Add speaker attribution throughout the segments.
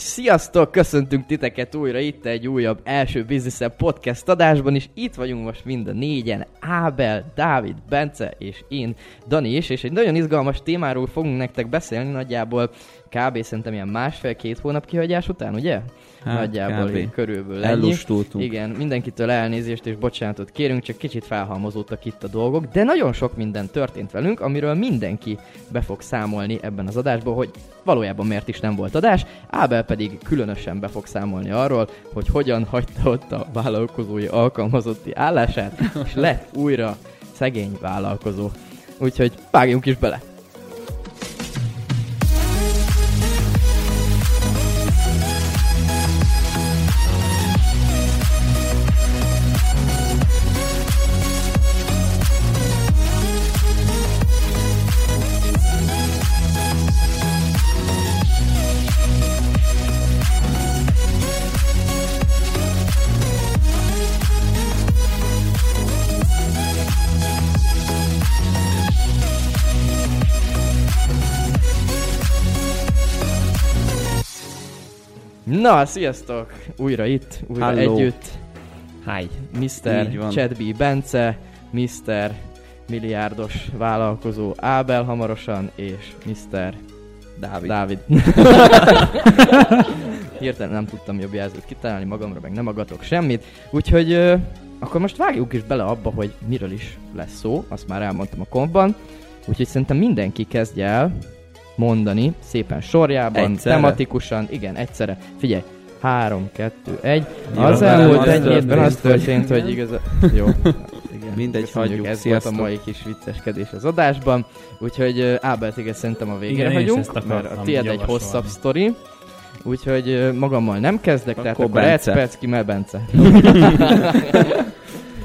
Speaker 1: Sziasztok, köszöntünk titeket újra itt egy újabb első Business Podcast adásban, és itt vagyunk most mind a négyen, Ábel, Dávid, Bence és én, Dani is, és egy nagyon izgalmas témáról fogunk nektek beszélni, nagyjából kb. szerintem ilyen másfél-két hónap kihagyás után, ugye?
Speaker 2: Hát,
Speaker 1: Nagyjából így körülbelül ennyi.
Speaker 2: Ellustultunk.
Speaker 1: Igen, mindenkitől elnézést és bocsánatot kérünk, csak kicsit felhalmozódtak itt a dolgok, de nagyon sok minden történt velünk, amiről mindenki be fog számolni ebben az adásban, hogy valójában miért is nem volt adás, Ábel pedig különösen be fog számolni arról, hogy hogyan hagyta ott a vállalkozói alkalmazotti állását, és lett újra szegény vállalkozó. Úgyhogy vágjunk is bele! Na, sziasztok! Újra itt, újra
Speaker 2: Hello.
Speaker 1: együtt. Hi, Mr. Chadby Bence, Mr. milliárdos vállalkozó Ábel hamarosan, és Mr.
Speaker 2: Dávid.
Speaker 1: Dávid. Hirtelen nem tudtam jobb jelzőt kitalálni magamra, meg nem agatok semmit. Úgyhogy ö, akkor most vágjuk is bele abba, hogy miről is lesz szó, azt már elmondtam a kompban. Úgyhogy szerintem mindenki kezdje el mondani szépen sorjában,
Speaker 2: Egyszerre?
Speaker 1: tematikusan, igen, egyszerre. Figyelj, három, kettő, egy.
Speaker 2: Jó,
Speaker 1: az elmúlt
Speaker 2: az
Speaker 1: egy évben
Speaker 2: történt,
Speaker 1: az történt, hogy igaz... Jó. Igen.
Speaker 2: Mindegy,
Speaker 1: Köszönjük,
Speaker 2: hagyjuk.
Speaker 1: Ez
Speaker 2: Sziasztok.
Speaker 1: volt a mai kis vicceskedés az adásban. Úgyhogy Ábel, téged szerintem a végére
Speaker 3: Igen,
Speaker 1: hagyunk,
Speaker 3: ezt akartam
Speaker 1: mert a tiéd egy hosszabb sztori. Úgyhogy magammal nem kezdek, tehát
Speaker 2: Akkor
Speaker 1: akkor
Speaker 2: Bence.
Speaker 1: Perc, Kimmel Bence.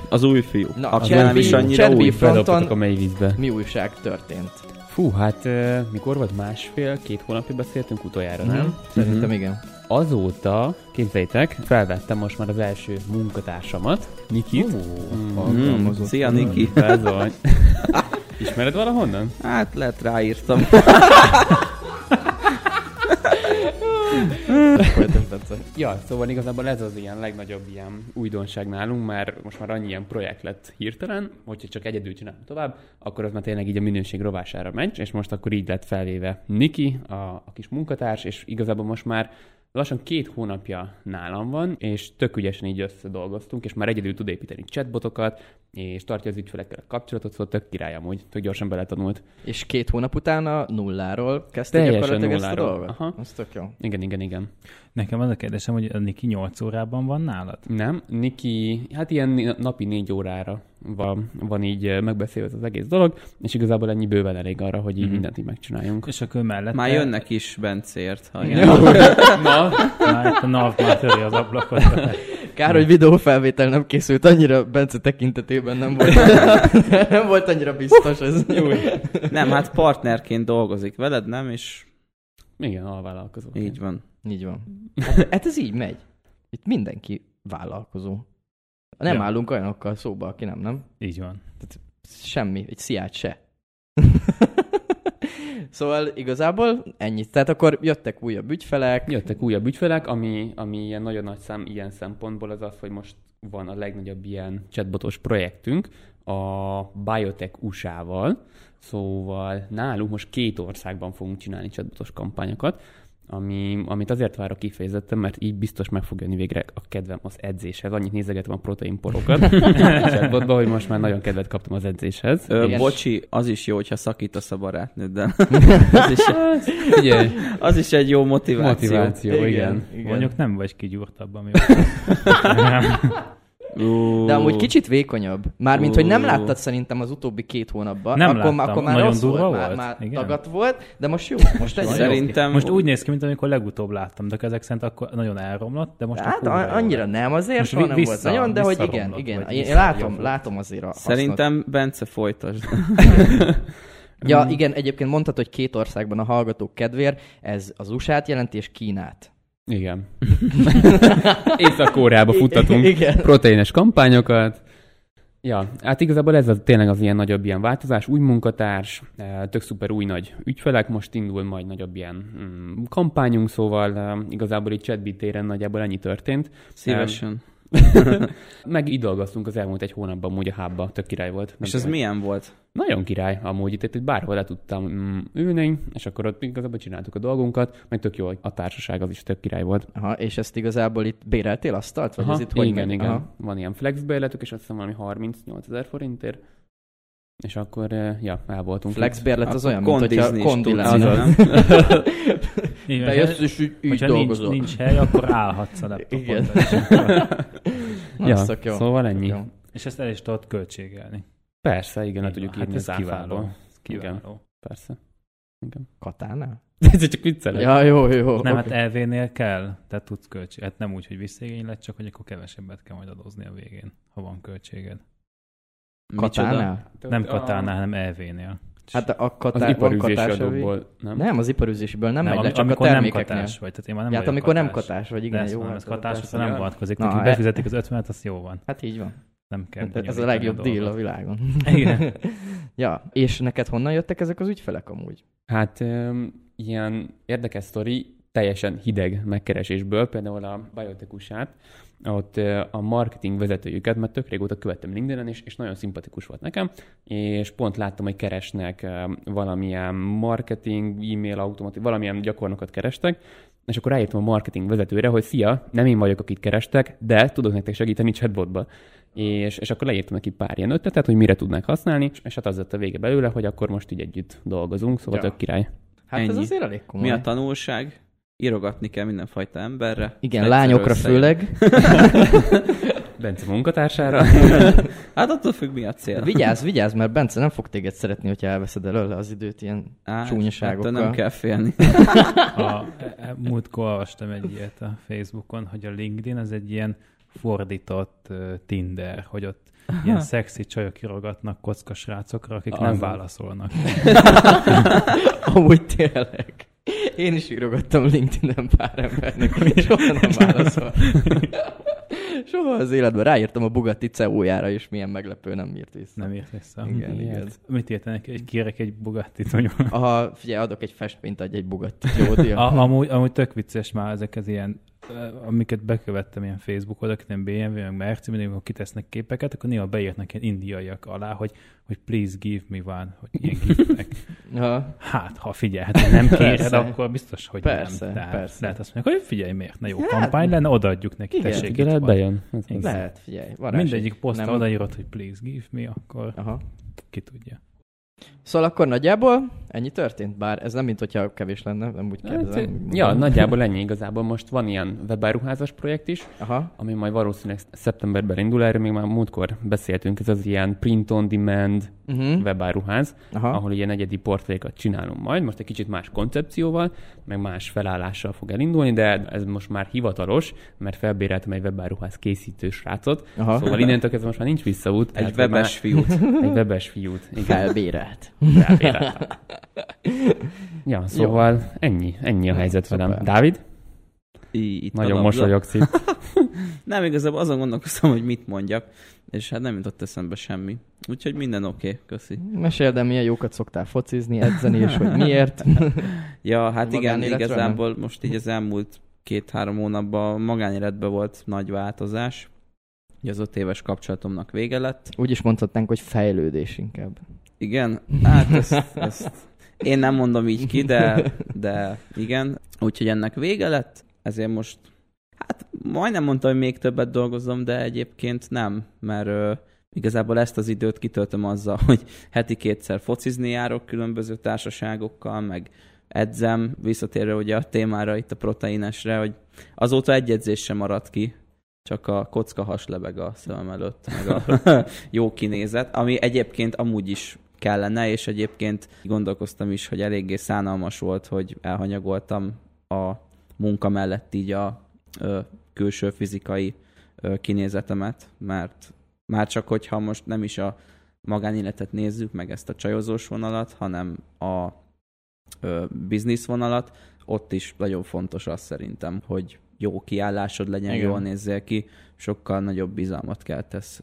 Speaker 2: Az új fiú.
Speaker 1: Na,
Speaker 2: aki nem is annyira új.
Speaker 1: Fronton
Speaker 3: a mély vízbe.
Speaker 1: mi újság történt?
Speaker 3: Fú, hát mikor volt másfél, két hónapja beszéltünk utoljára, nem?
Speaker 1: Mhm. Szerintem igen.
Speaker 3: Azóta, képzeljétek, felvettem most már az első munkatársamat, Nikit.
Speaker 1: Ó,
Speaker 3: Mm.
Speaker 2: Szia, Niki.
Speaker 3: Ismered valahonnan?
Speaker 2: Hát lehet ráírtam.
Speaker 3: Ja, szóval igazából ez az ilyen legnagyobb ilyen újdonság nálunk, mert most már annyi ilyen projekt lett hirtelen, hogyha csak egyedül csinálom tovább, akkor az már tényleg így a minőség rovására megy, és most akkor így lett felvéve Niki, a, a kis munkatárs, és igazából most már lassan két hónapja nálam van, és tök ügyesen így összedolgoztunk, és már egyedül tud építeni chatbotokat, és tartja az ügyfelekkel a kapcsolatot, szóval tök király amúgy, tök gyorsan beletanult.
Speaker 1: És két hónap utána nulláról kezdte gyakorlatilag ezt a
Speaker 3: nulláról.
Speaker 1: dolgot?
Speaker 3: Aha.
Speaker 1: Az tök jó.
Speaker 3: Igen, igen, igen.
Speaker 4: Nekem az a kérdésem, hogy a Niki 8 órában van nálad?
Speaker 3: Nem, Niki, hát ilyen napi négy órára van, van így megbeszélve az egész dolog, és igazából ennyi bőven elég arra, hogy így
Speaker 4: Mhm.
Speaker 3: mindent így megcsináljunk.
Speaker 4: És akkor mellette...
Speaker 2: Már jönnek is Bencért. Ha
Speaker 4: Igen.
Speaker 3: Na,
Speaker 4: Már itt a NAV már töri az ablakot.
Speaker 1: Kár, hogy videófelvétel nem készült, annyira Bence tekintetében nem volt, nem volt annyira biztos ez.
Speaker 2: Nem, hát partnerként dolgozik veled, nem? És
Speaker 3: igen, alvállalkozó.
Speaker 2: így van.
Speaker 1: Így van. Hát, hát ez így megy. Itt mindenki vállalkozó. Nem
Speaker 4: Ja.
Speaker 1: állunk olyanokkal szóba, aki nem, nem?
Speaker 4: Így van.
Speaker 1: Semmi, egy sziát se. szóval igazából ennyit. Tehát akkor jöttek újabb ügyfelek.
Speaker 3: Jöttek újabb ügyfelek, ami, ami ilyen nagyon nagy szám ilyen szempontból az az, hogy most van a legnagyobb ilyen chatbotos projektünk a Biotech USA-val, szóval nálunk most két országban fogunk csinálni chatbotos kampányokat, ami, amit azért várok kifejezetten, mert így biztos meg fog jönni végre a kedvem az edzéshez. Annyit nézegetem a proteinporokat a chatbotba, hogy most már nagyon kedvet kaptam az edzéshez.
Speaker 2: Ö,
Speaker 1: Igen.
Speaker 2: bocsi, az is jó, hogyha szakítasz a barátnőddel. az, is,
Speaker 3: Ugye,
Speaker 2: az is egy jó motiváció.
Speaker 3: motiváció, igen. igen.
Speaker 1: igen.
Speaker 4: Mondjuk nem vagy kigyúrtabb, ami
Speaker 1: De amúgy kicsit vékonyabb. Mármint, hogy nem láttad szerintem az utóbbi két hónapban.
Speaker 4: Nem
Speaker 1: akkor,
Speaker 4: láttam.
Speaker 1: akkor már
Speaker 4: Nagyon
Speaker 1: rossz
Speaker 4: durva
Speaker 1: volt, Már,
Speaker 4: volt?
Speaker 1: már
Speaker 4: Igen.
Speaker 1: dagat volt, de most jó. Most egy
Speaker 2: Szerintem
Speaker 4: Most úgy néz ki, mint amikor legutóbb láttam, de ezek szerint akkor nagyon elromlott, de most
Speaker 1: Hát annyira nem azért,
Speaker 4: Most
Speaker 1: nem volt
Speaker 4: vissza-
Speaker 1: nagyon, de hogy igen, igen. Én látom, látom azért a hasznot.
Speaker 2: Szerintem Bence folytasd.
Speaker 1: Ja, igen, egyébként mondhatod, hogy két országban a hallgatók kedvér, ez az USA-t jelenti és Kínát.
Speaker 3: Igen. Észak-Koreába futtatunk
Speaker 1: Igen.
Speaker 3: proteines kampányokat, Ja, hát igazából ez az, tényleg az ilyen nagyobb ilyen változás, új munkatárs, eh, tök szuper új nagy ügyfelek, most indul majd nagyobb ilyen mm, kampányunk, szóval eh, igazából itt chatbit téren nagyjából ennyi történt.
Speaker 2: Szívesen.
Speaker 3: Meg így dolgoztunk az elmúlt egy hónapban, amúgy a hábba, tök király volt. Nem
Speaker 2: És ez
Speaker 3: tudom,
Speaker 2: milyen volt?
Speaker 3: Nagyon király, amúgy itt, itt bárhol le tudtam mm, ülni, és akkor ott igazából csináltuk a dolgunkat, meg tök jó, a társaság az is tök király volt.
Speaker 1: Aha, és ezt igazából itt béreltél asztalt? Vagy
Speaker 3: Aha,
Speaker 1: ez itt hogy
Speaker 3: igen,
Speaker 1: megy?
Speaker 3: igen.
Speaker 1: Aha.
Speaker 3: Van ilyen flex bérletük, és azt hiszem valami 38 ezer forintért. És akkor, ja, el voltunk.
Speaker 1: Flex bérlet az olyan, mint lenne.
Speaker 2: nem?
Speaker 4: Igen,
Speaker 1: Bejössz, és így, így
Speaker 4: hogyha nincs,
Speaker 1: dolgozol.
Speaker 4: nincs hely, akkor állhatsz a laptopon.
Speaker 1: Igen.
Speaker 3: Ja,
Speaker 1: jó.
Speaker 3: szóval ennyi.
Speaker 1: jó.
Speaker 4: És ezt el is tudod költségelni.
Speaker 3: Persze, igen, le
Speaker 4: Így
Speaker 3: tudjuk írni
Speaker 4: hát
Speaker 3: az
Speaker 4: ez kiváló. kiváló.
Speaker 3: Persze. Igen.
Speaker 1: Katánál?
Speaker 3: Ez csak viccelek.
Speaker 1: Ja, jó, jó.
Speaker 4: Nem,
Speaker 1: oké.
Speaker 4: hát elvénél kell, tehát tudsz költség. Hát nem úgy, hogy visszaigényled, csak hogy akkor kevesebbet kell majd adózni a végén, ha van költséged.
Speaker 1: Katánál?
Speaker 4: Nem katánál, hanem elvénél.
Speaker 1: Hát a
Speaker 3: Az
Speaker 1: katár, van katás,
Speaker 3: adóból, nem?
Speaker 1: Nem, az iparűzésiből nem,
Speaker 4: nem,
Speaker 1: megy le, csak a
Speaker 4: amikor nem
Speaker 1: termékeknél.
Speaker 4: katás vagy, tehát én már nem
Speaker 1: hát amikor nem
Speaker 4: katás.
Speaker 1: katás vagy, igen, jó.
Speaker 4: mondom,
Speaker 1: hát
Speaker 4: ez katás,
Speaker 1: persze.
Speaker 4: nem vonatkozik.
Speaker 1: Na,
Speaker 4: Na,
Speaker 1: e-
Speaker 4: befizetik az 50 az jó van.
Speaker 1: Hát így van.
Speaker 4: Nem kell.
Speaker 1: Hát ez a legjobb deal a világon.
Speaker 4: Igen.
Speaker 1: ja, és neked honnan jöttek ezek az ügyfelek amúgy?
Speaker 3: Hát um, ilyen érdekes sztori, teljesen hideg megkeresésből, például a biotekusát, ott a marketing vezetőjüket, mert tök régóta követtem LinkedIn-en, és, és nagyon szimpatikus volt nekem, és pont láttam, hogy keresnek valamilyen marketing, e-mail automatik, valamilyen gyakornokat kerestek, és akkor ráírtam a marketing vezetőre, hogy szia, nem én vagyok, akit kerestek, de tudok nektek segíteni chatbotba. És, és akkor leírtam neki pár ilyen ötletet, hogy mire tudnák használni, és hát az lett a vége belőle, hogy akkor most így együtt dolgozunk, szóval
Speaker 1: Ja.
Speaker 3: tök király.
Speaker 1: Hát ez
Speaker 2: Ennyi.
Speaker 1: azért elég komoly.
Speaker 2: Mi a tanulság? Írogatni kell mindenfajta emberre.
Speaker 1: Igen, lányokra
Speaker 2: összejön.
Speaker 1: főleg.
Speaker 3: Bence munkatársára.
Speaker 2: Hát attól függ, mi a cél.
Speaker 1: Vigyázz, vigyázz, mert Bence nem fog téged szeretni, hogyha elveszed előle az időt ilyen
Speaker 2: Á,
Speaker 1: csúnyaságokkal.
Speaker 2: ettől nem kell félni.
Speaker 4: A, e- múltkor olvastam egy ilyet a Facebookon, hogy a LinkedIn az egy ilyen fordított uh, Tinder, hogy ott ilyen szexi csajok írogatnak kocka srácokra, akik nem
Speaker 3: Az.
Speaker 4: válaszolnak.
Speaker 1: Amúgy tényleg. Én is írogattam LinkedIn-en pár embernek, soha nem válaszol. Soha az életben ráírtam a Bugatti CEO-jára, és milyen meglepő nem írt vissza.
Speaker 4: Nem írt vissza.
Speaker 1: Igen, igen.
Speaker 4: Mit értenek? Egy kérek egy Bugatti mondjuk.
Speaker 1: Ha figyelj, adok egy festményt, adj egy Bugatti jó.
Speaker 4: A, amúgy, amúgy tök vicces már ezek az ilyen, amiket bekövettem ilyen Facebook oldalak, ilyen BMW, meg Merci, mindig, amikor kitesznek képeket, akkor néha beírnak ilyen indiaiak alá, hogy, hogy please give me one, hogy ilyen giftek.
Speaker 1: Ha.
Speaker 4: Hát, ha figyelj, hát ha nem kéred, akkor biztos, hogy
Speaker 1: Persze,
Speaker 4: nem. Tehát
Speaker 1: persze.
Speaker 4: Lehet azt mondják, hogy figyelj, miért ne jó
Speaker 1: Hát,
Speaker 4: kampány lenne, odaadjuk neki,
Speaker 1: igen,
Speaker 4: tessék,
Speaker 3: Igen, lehet
Speaker 4: van.
Speaker 3: bejön. Ez-
Speaker 1: Lehet, figyelj. Varázs.
Speaker 4: Mindegyik posztra
Speaker 1: Nem-
Speaker 4: odaírod, hogy please give me, akkor
Speaker 1: Aha.
Speaker 4: ki tudja.
Speaker 1: Szóval akkor nagyjából ennyi történt, bár ez nem mint hogyha kevés lenne, nem úgy
Speaker 3: Hát,
Speaker 1: kérdezem.
Speaker 3: ja, nagyjából ennyi igazából. Most van ilyen webáruházas projekt is,
Speaker 1: Aha.
Speaker 3: ami majd valószínűleg szeptemberben indul, erről még már múltkor beszéltünk, ez az ilyen print on demand
Speaker 1: Uh-huh.
Speaker 3: webáruház,
Speaker 1: Aha.
Speaker 3: ahol ilyen egyedi portrékat csinálunk majd, most egy kicsit más koncepcióval, meg más felállással fog elindulni, de ez most már hivatalos, mert felbéreltem egy webáruház készítő srácot,
Speaker 1: Aha.
Speaker 3: szóval innentől kezdve most már nincs visszaút.
Speaker 2: Egy
Speaker 3: tehát
Speaker 2: webes fiút.
Speaker 3: Már, egy webes fiút. Igen,
Speaker 1: Felbérelt.
Speaker 3: ja, szóval ennyi, ennyi a helyzet
Speaker 1: szuper.
Speaker 3: velem. Dávid?
Speaker 2: Itt
Speaker 3: Nagyon mosolyogsz itt.
Speaker 2: Nem, igazából azon gondolkoztam, hogy mit mondjak, és hát nem jutott eszembe semmi. Úgyhogy minden oké, okay, köszi.
Speaker 1: Meséld el, milyen jókat szoktál focizni, edzeni, és hogy miért.
Speaker 2: Ja, hát igen, igazából most így az elmúlt két-három hónapban magánéletben volt nagy változás. Ugye az öt éves kapcsolatomnak vége lett.
Speaker 1: Úgy is mondhatnánk, hogy fejlődés inkább.
Speaker 2: Igen, hát ezt, ezt én nem mondom így ki, de, de igen. Úgyhogy ennek vége lett, ezért most, hát majdnem mondtam, hogy még többet dolgozom, de egyébként nem, mert ö, igazából ezt az időt kitöltöm azzal, hogy heti kétszer focizni járok különböző társaságokkal, meg edzem, visszatérve ugye a témára itt a proteinesre, hogy azóta egy edzés sem maradt ki, csak a kocka has lebeg a szemem előtt, meg a jó kinézet, ami egyébként amúgy is kellene, és egyébként gondolkoztam is, hogy eléggé szánalmas volt, hogy elhanyagoltam a munka mellett így a külső fizikai kinézetemet, mert már csak hogyha most nem is a magánéletet nézzük, meg ezt a csajozós vonalat, hanem a biznisz vonalat, ott is nagyon fontos az szerintem, hogy jó kiállásod legyen,
Speaker 1: Igen.
Speaker 2: jól nézzél ki, sokkal nagyobb bizalmat keltesz.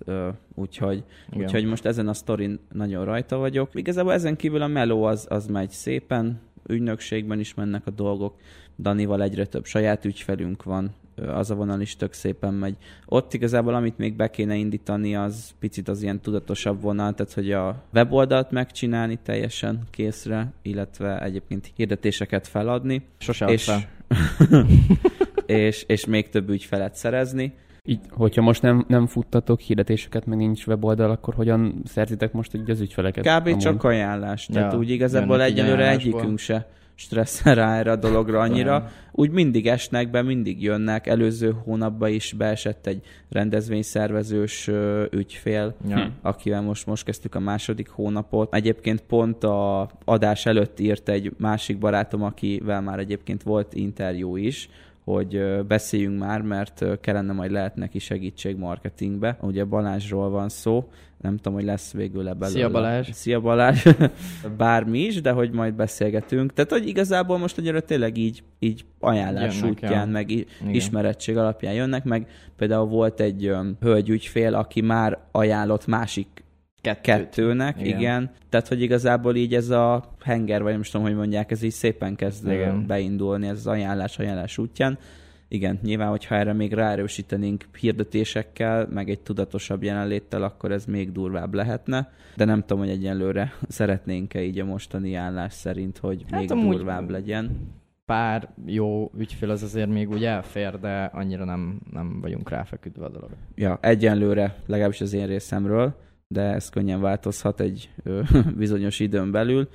Speaker 2: Úgyhogy,
Speaker 1: Igen.
Speaker 2: úgyhogy most ezen a sztorin nagyon rajta vagyok. Igazából ezen kívül a meló az, az megy szépen, ügynökségben is mennek a dolgok, Danival egyre több saját ügyfelünk van, az a vonal is tök szépen megy. Ott igazából, amit még be kéne indítani, az picit az ilyen tudatosabb vonal, tehát hogy a weboldalt megcsinálni teljesen készre, illetve egyébként hirdetéseket feladni,
Speaker 1: Sose
Speaker 2: és,
Speaker 1: fel.
Speaker 2: és, és még több ügyfelet szerezni.
Speaker 3: Így, hogyha most nem, nem futtatok hirdetéseket, meg nincs weboldal, akkor hogyan szerzitek most így az ügyfeleket?
Speaker 2: Kb.
Speaker 3: amúgy?
Speaker 2: csak ajánlás. Tehát
Speaker 1: Ja,
Speaker 2: úgy igazából egyelőre egyikünk se stresszel rá erre a dologra annyira. Úgy mindig esnek be, mindig jönnek. Előző hónapban is beesett egy rendezvényszervezős ügyfél,
Speaker 1: Ja.
Speaker 2: akivel most, most kezdtük a második hónapot. Egyébként pont a adás előtt írt egy másik barátom, akivel már egyébként volt interjú is, hogy beszéljünk már, mert kellene majd lehet neki segítség marketingbe. Ugye Balázsról van szó, nem tudom, hogy lesz végül e belőle.
Speaker 1: Szia, Balázs.
Speaker 2: Szia Balázs! Bármi is, de hogy majd beszélgetünk. Tehát, hogy igazából most egyre tényleg így, így ajánlás
Speaker 1: Jönnek,
Speaker 2: útján,
Speaker 1: ja.
Speaker 2: meg
Speaker 1: Igen.
Speaker 2: ismerettség alapján jönnek, meg például volt egy um, hölgy ügyfél, aki már ajánlott másik
Speaker 1: Kettőt.
Speaker 2: kettőnek, igen.
Speaker 1: Igen.
Speaker 2: Tehát, hogy igazából így ez a henger, vagy nem is tudom, hogy mondják, ez így szépen kezd
Speaker 1: Igen.
Speaker 2: beindulni, ez az ajánlás, ajánlás útján. Igen, nyilván, hogyha erre még ráerősítenénk hirdetésekkel, meg egy tudatosabb jelenléttel, akkor ez még durvább lehetne. De nem tudom, hogy egyenlőre szeretnénk-e így a mostani állás szerint, hogy
Speaker 1: Hát
Speaker 2: még
Speaker 1: amúgy-
Speaker 2: durvább legyen.
Speaker 1: Pár jó ügyfél az azért még úgy elfér, de annyira nem, nem vagyunk ráfeküdve a dologra.
Speaker 2: Ja, egyenlőre, legalábbis az én részemről, de ez könnyen változhat egy ö, bizonyos időn belül.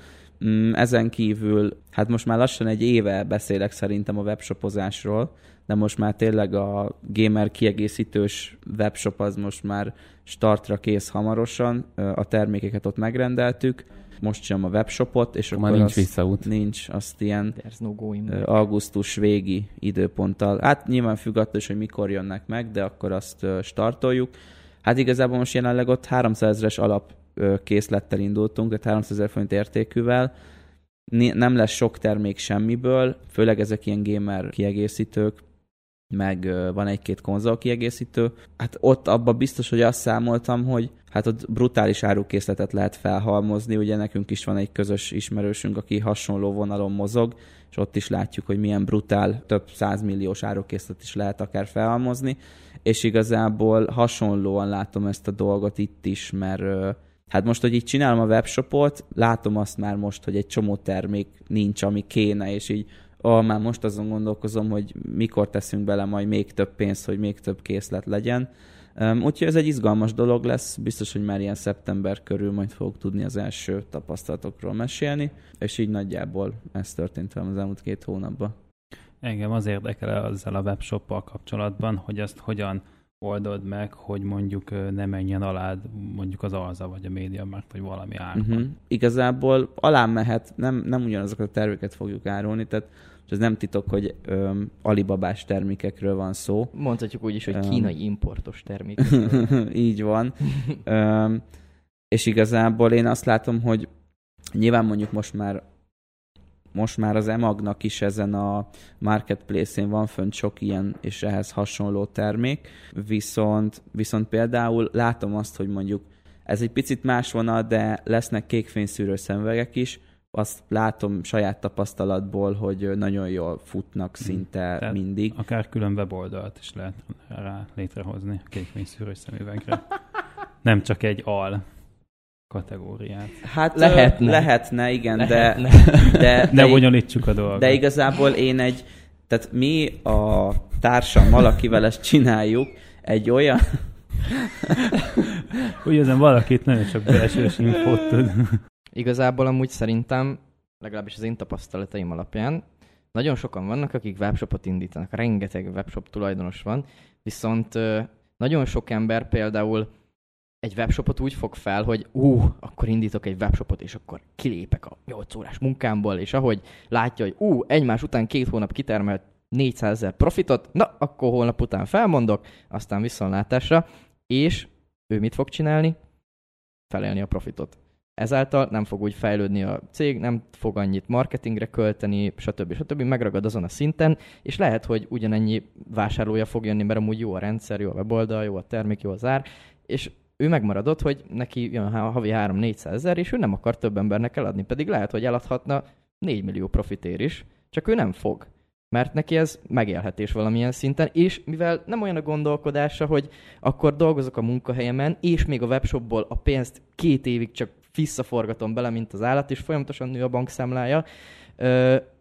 Speaker 2: Mm, Ezen kívül, hát most már lassan egy éve beszélek szerintem a webshopozásról, de most már tényleg a gamer kiegészítős webshop az most már startra kész hamarosan, a termékeket ott megrendeltük, most csinálom a webshopot, és
Speaker 3: Már
Speaker 2: akkor
Speaker 3: nincs
Speaker 2: azt,
Speaker 3: visszaút.
Speaker 2: nincs, azt ilyen
Speaker 1: no
Speaker 2: augusztus végi időponttal. Hát nyilván függ attól is, hogy mikor jönnek meg, de akkor azt startoljuk. Hát igazából most jelenleg ott 300 ezeres alap készlettel indultunk, tehát 300 ezer forint értékűvel. Nem lesz sok termék semmiből, főleg ezek ilyen gamer kiegészítők, meg van egy-két konzol kiegészítő. Hát ott abba biztos, hogy azt számoltam, hogy hát ott brutális árukészletet lehet felhalmozni, ugye nekünk is van egy közös ismerősünk, aki hasonló vonalon mozog, és ott is látjuk, hogy milyen brutál, több százmilliós árukészlet is lehet akár felhalmozni, és igazából hasonlóan látom ezt a dolgot itt is, mert hát most, hogy így csinálom a webshopot, látom azt már most, hogy egy csomó termék nincs, ami kéne, és így ah, már most azon gondolkozom, hogy mikor teszünk bele majd még több pénzt, hogy még több készlet legyen. Um, úgyhogy ez egy izgalmas dolog lesz, biztos, hogy már ilyen szeptember körül majd fogok tudni az első tapasztalatokról mesélni, és így nagyjából ez történt velem az elmúlt két hónapban.
Speaker 4: Engem az érdekel ezzel a webshoppal kapcsolatban, hogy azt hogyan oldod meg, hogy mondjuk ne menjen alád mondjuk az Alza, vagy a MediaMarkt, vagy valami ár.
Speaker 2: Uh-huh. Igazából alá mehet, nem, nem ugyanazokat a terméket fogjuk árulni, tehát és ez nem titok, hogy öm, alibabás termékekről van szó.
Speaker 1: Mondhatjuk úgy is, hogy
Speaker 2: Um,
Speaker 1: kínai importos termék.
Speaker 2: Így van. Öm, és igazából én azt látom, hogy nyilván mondjuk most már most már az emagnak is ezen a marketplace-én van fönt sok ilyen és ehhez hasonló termék, viszont, viszont például látom azt, hogy mondjuk ez egy picit más vonal, de lesznek kékfényszűrő szemüvegek is, azt látom saját tapasztalatból, hogy nagyon jól futnak szinte
Speaker 4: Tehát
Speaker 2: mindig.
Speaker 4: Akár külön weboldalt is lehet rá létrehozni a kékfényszűrős szemüvegre. Nem csak egy al kategóriát.
Speaker 2: Hát
Speaker 1: Lehetne.
Speaker 2: Lehetne, igen,
Speaker 1: Lehetne.
Speaker 2: de, de,
Speaker 4: Ne
Speaker 2: de,
Speaker 4: bonyolítsuk a dolgot.
Speaker 2: de igazából én egy, tehát mi a társammal, akivel ezt csináljuk, egy olyan,
Speaker 4: Úgy érzem, valakit nagyon csak belsős infót tud.
Speaker 1: Igazából amúgy szerintem, legalábbis az én tapasztalataim alapján, nagyon sokan vannak, akik webshopot indítanak. Rengeteg webshop tulajdonos van, viszont nagyon sok ember például egy webshopot úgy fog fel, hogy ú, akkor indítok egy webshopot, és akkor kilépek a 8 órás munkámból, és ahogy látja, hogy ú, egymás után két hónap kitermelt 400 ezer profitot, na, akkor holnap után felmondok, aztán viszontlátásra, és ő mit fog csinálni? Felelni a profitot. Ezáltal nem fog úgy fejlődni a cég, nem fog annyit marketingre költeni, stb. stb. Megragad azon a szinten, és lehet, hogy ugyanennyi vásárlója fog jönni, mert amúgy jó a rendszer, jó a weboldal, jó a termék, jó az ár, és ő megmaradott, hogy neki jön havi 3-400 ezer, és ő nem akar több embernek eladni, pedig lehet, hogy eladhatna 4 millió profitér is, csak ő nem fog. Mert neki ez megélhetés valamilyen szinten, és mivel nem olyan a gondolkodása, hogy akkor dolgozok a munkahelyemen, és még a webshopból a pénzt két évig csak visszaforgatom bele, mint az állat, és folyamatosan nő a bankszámlája,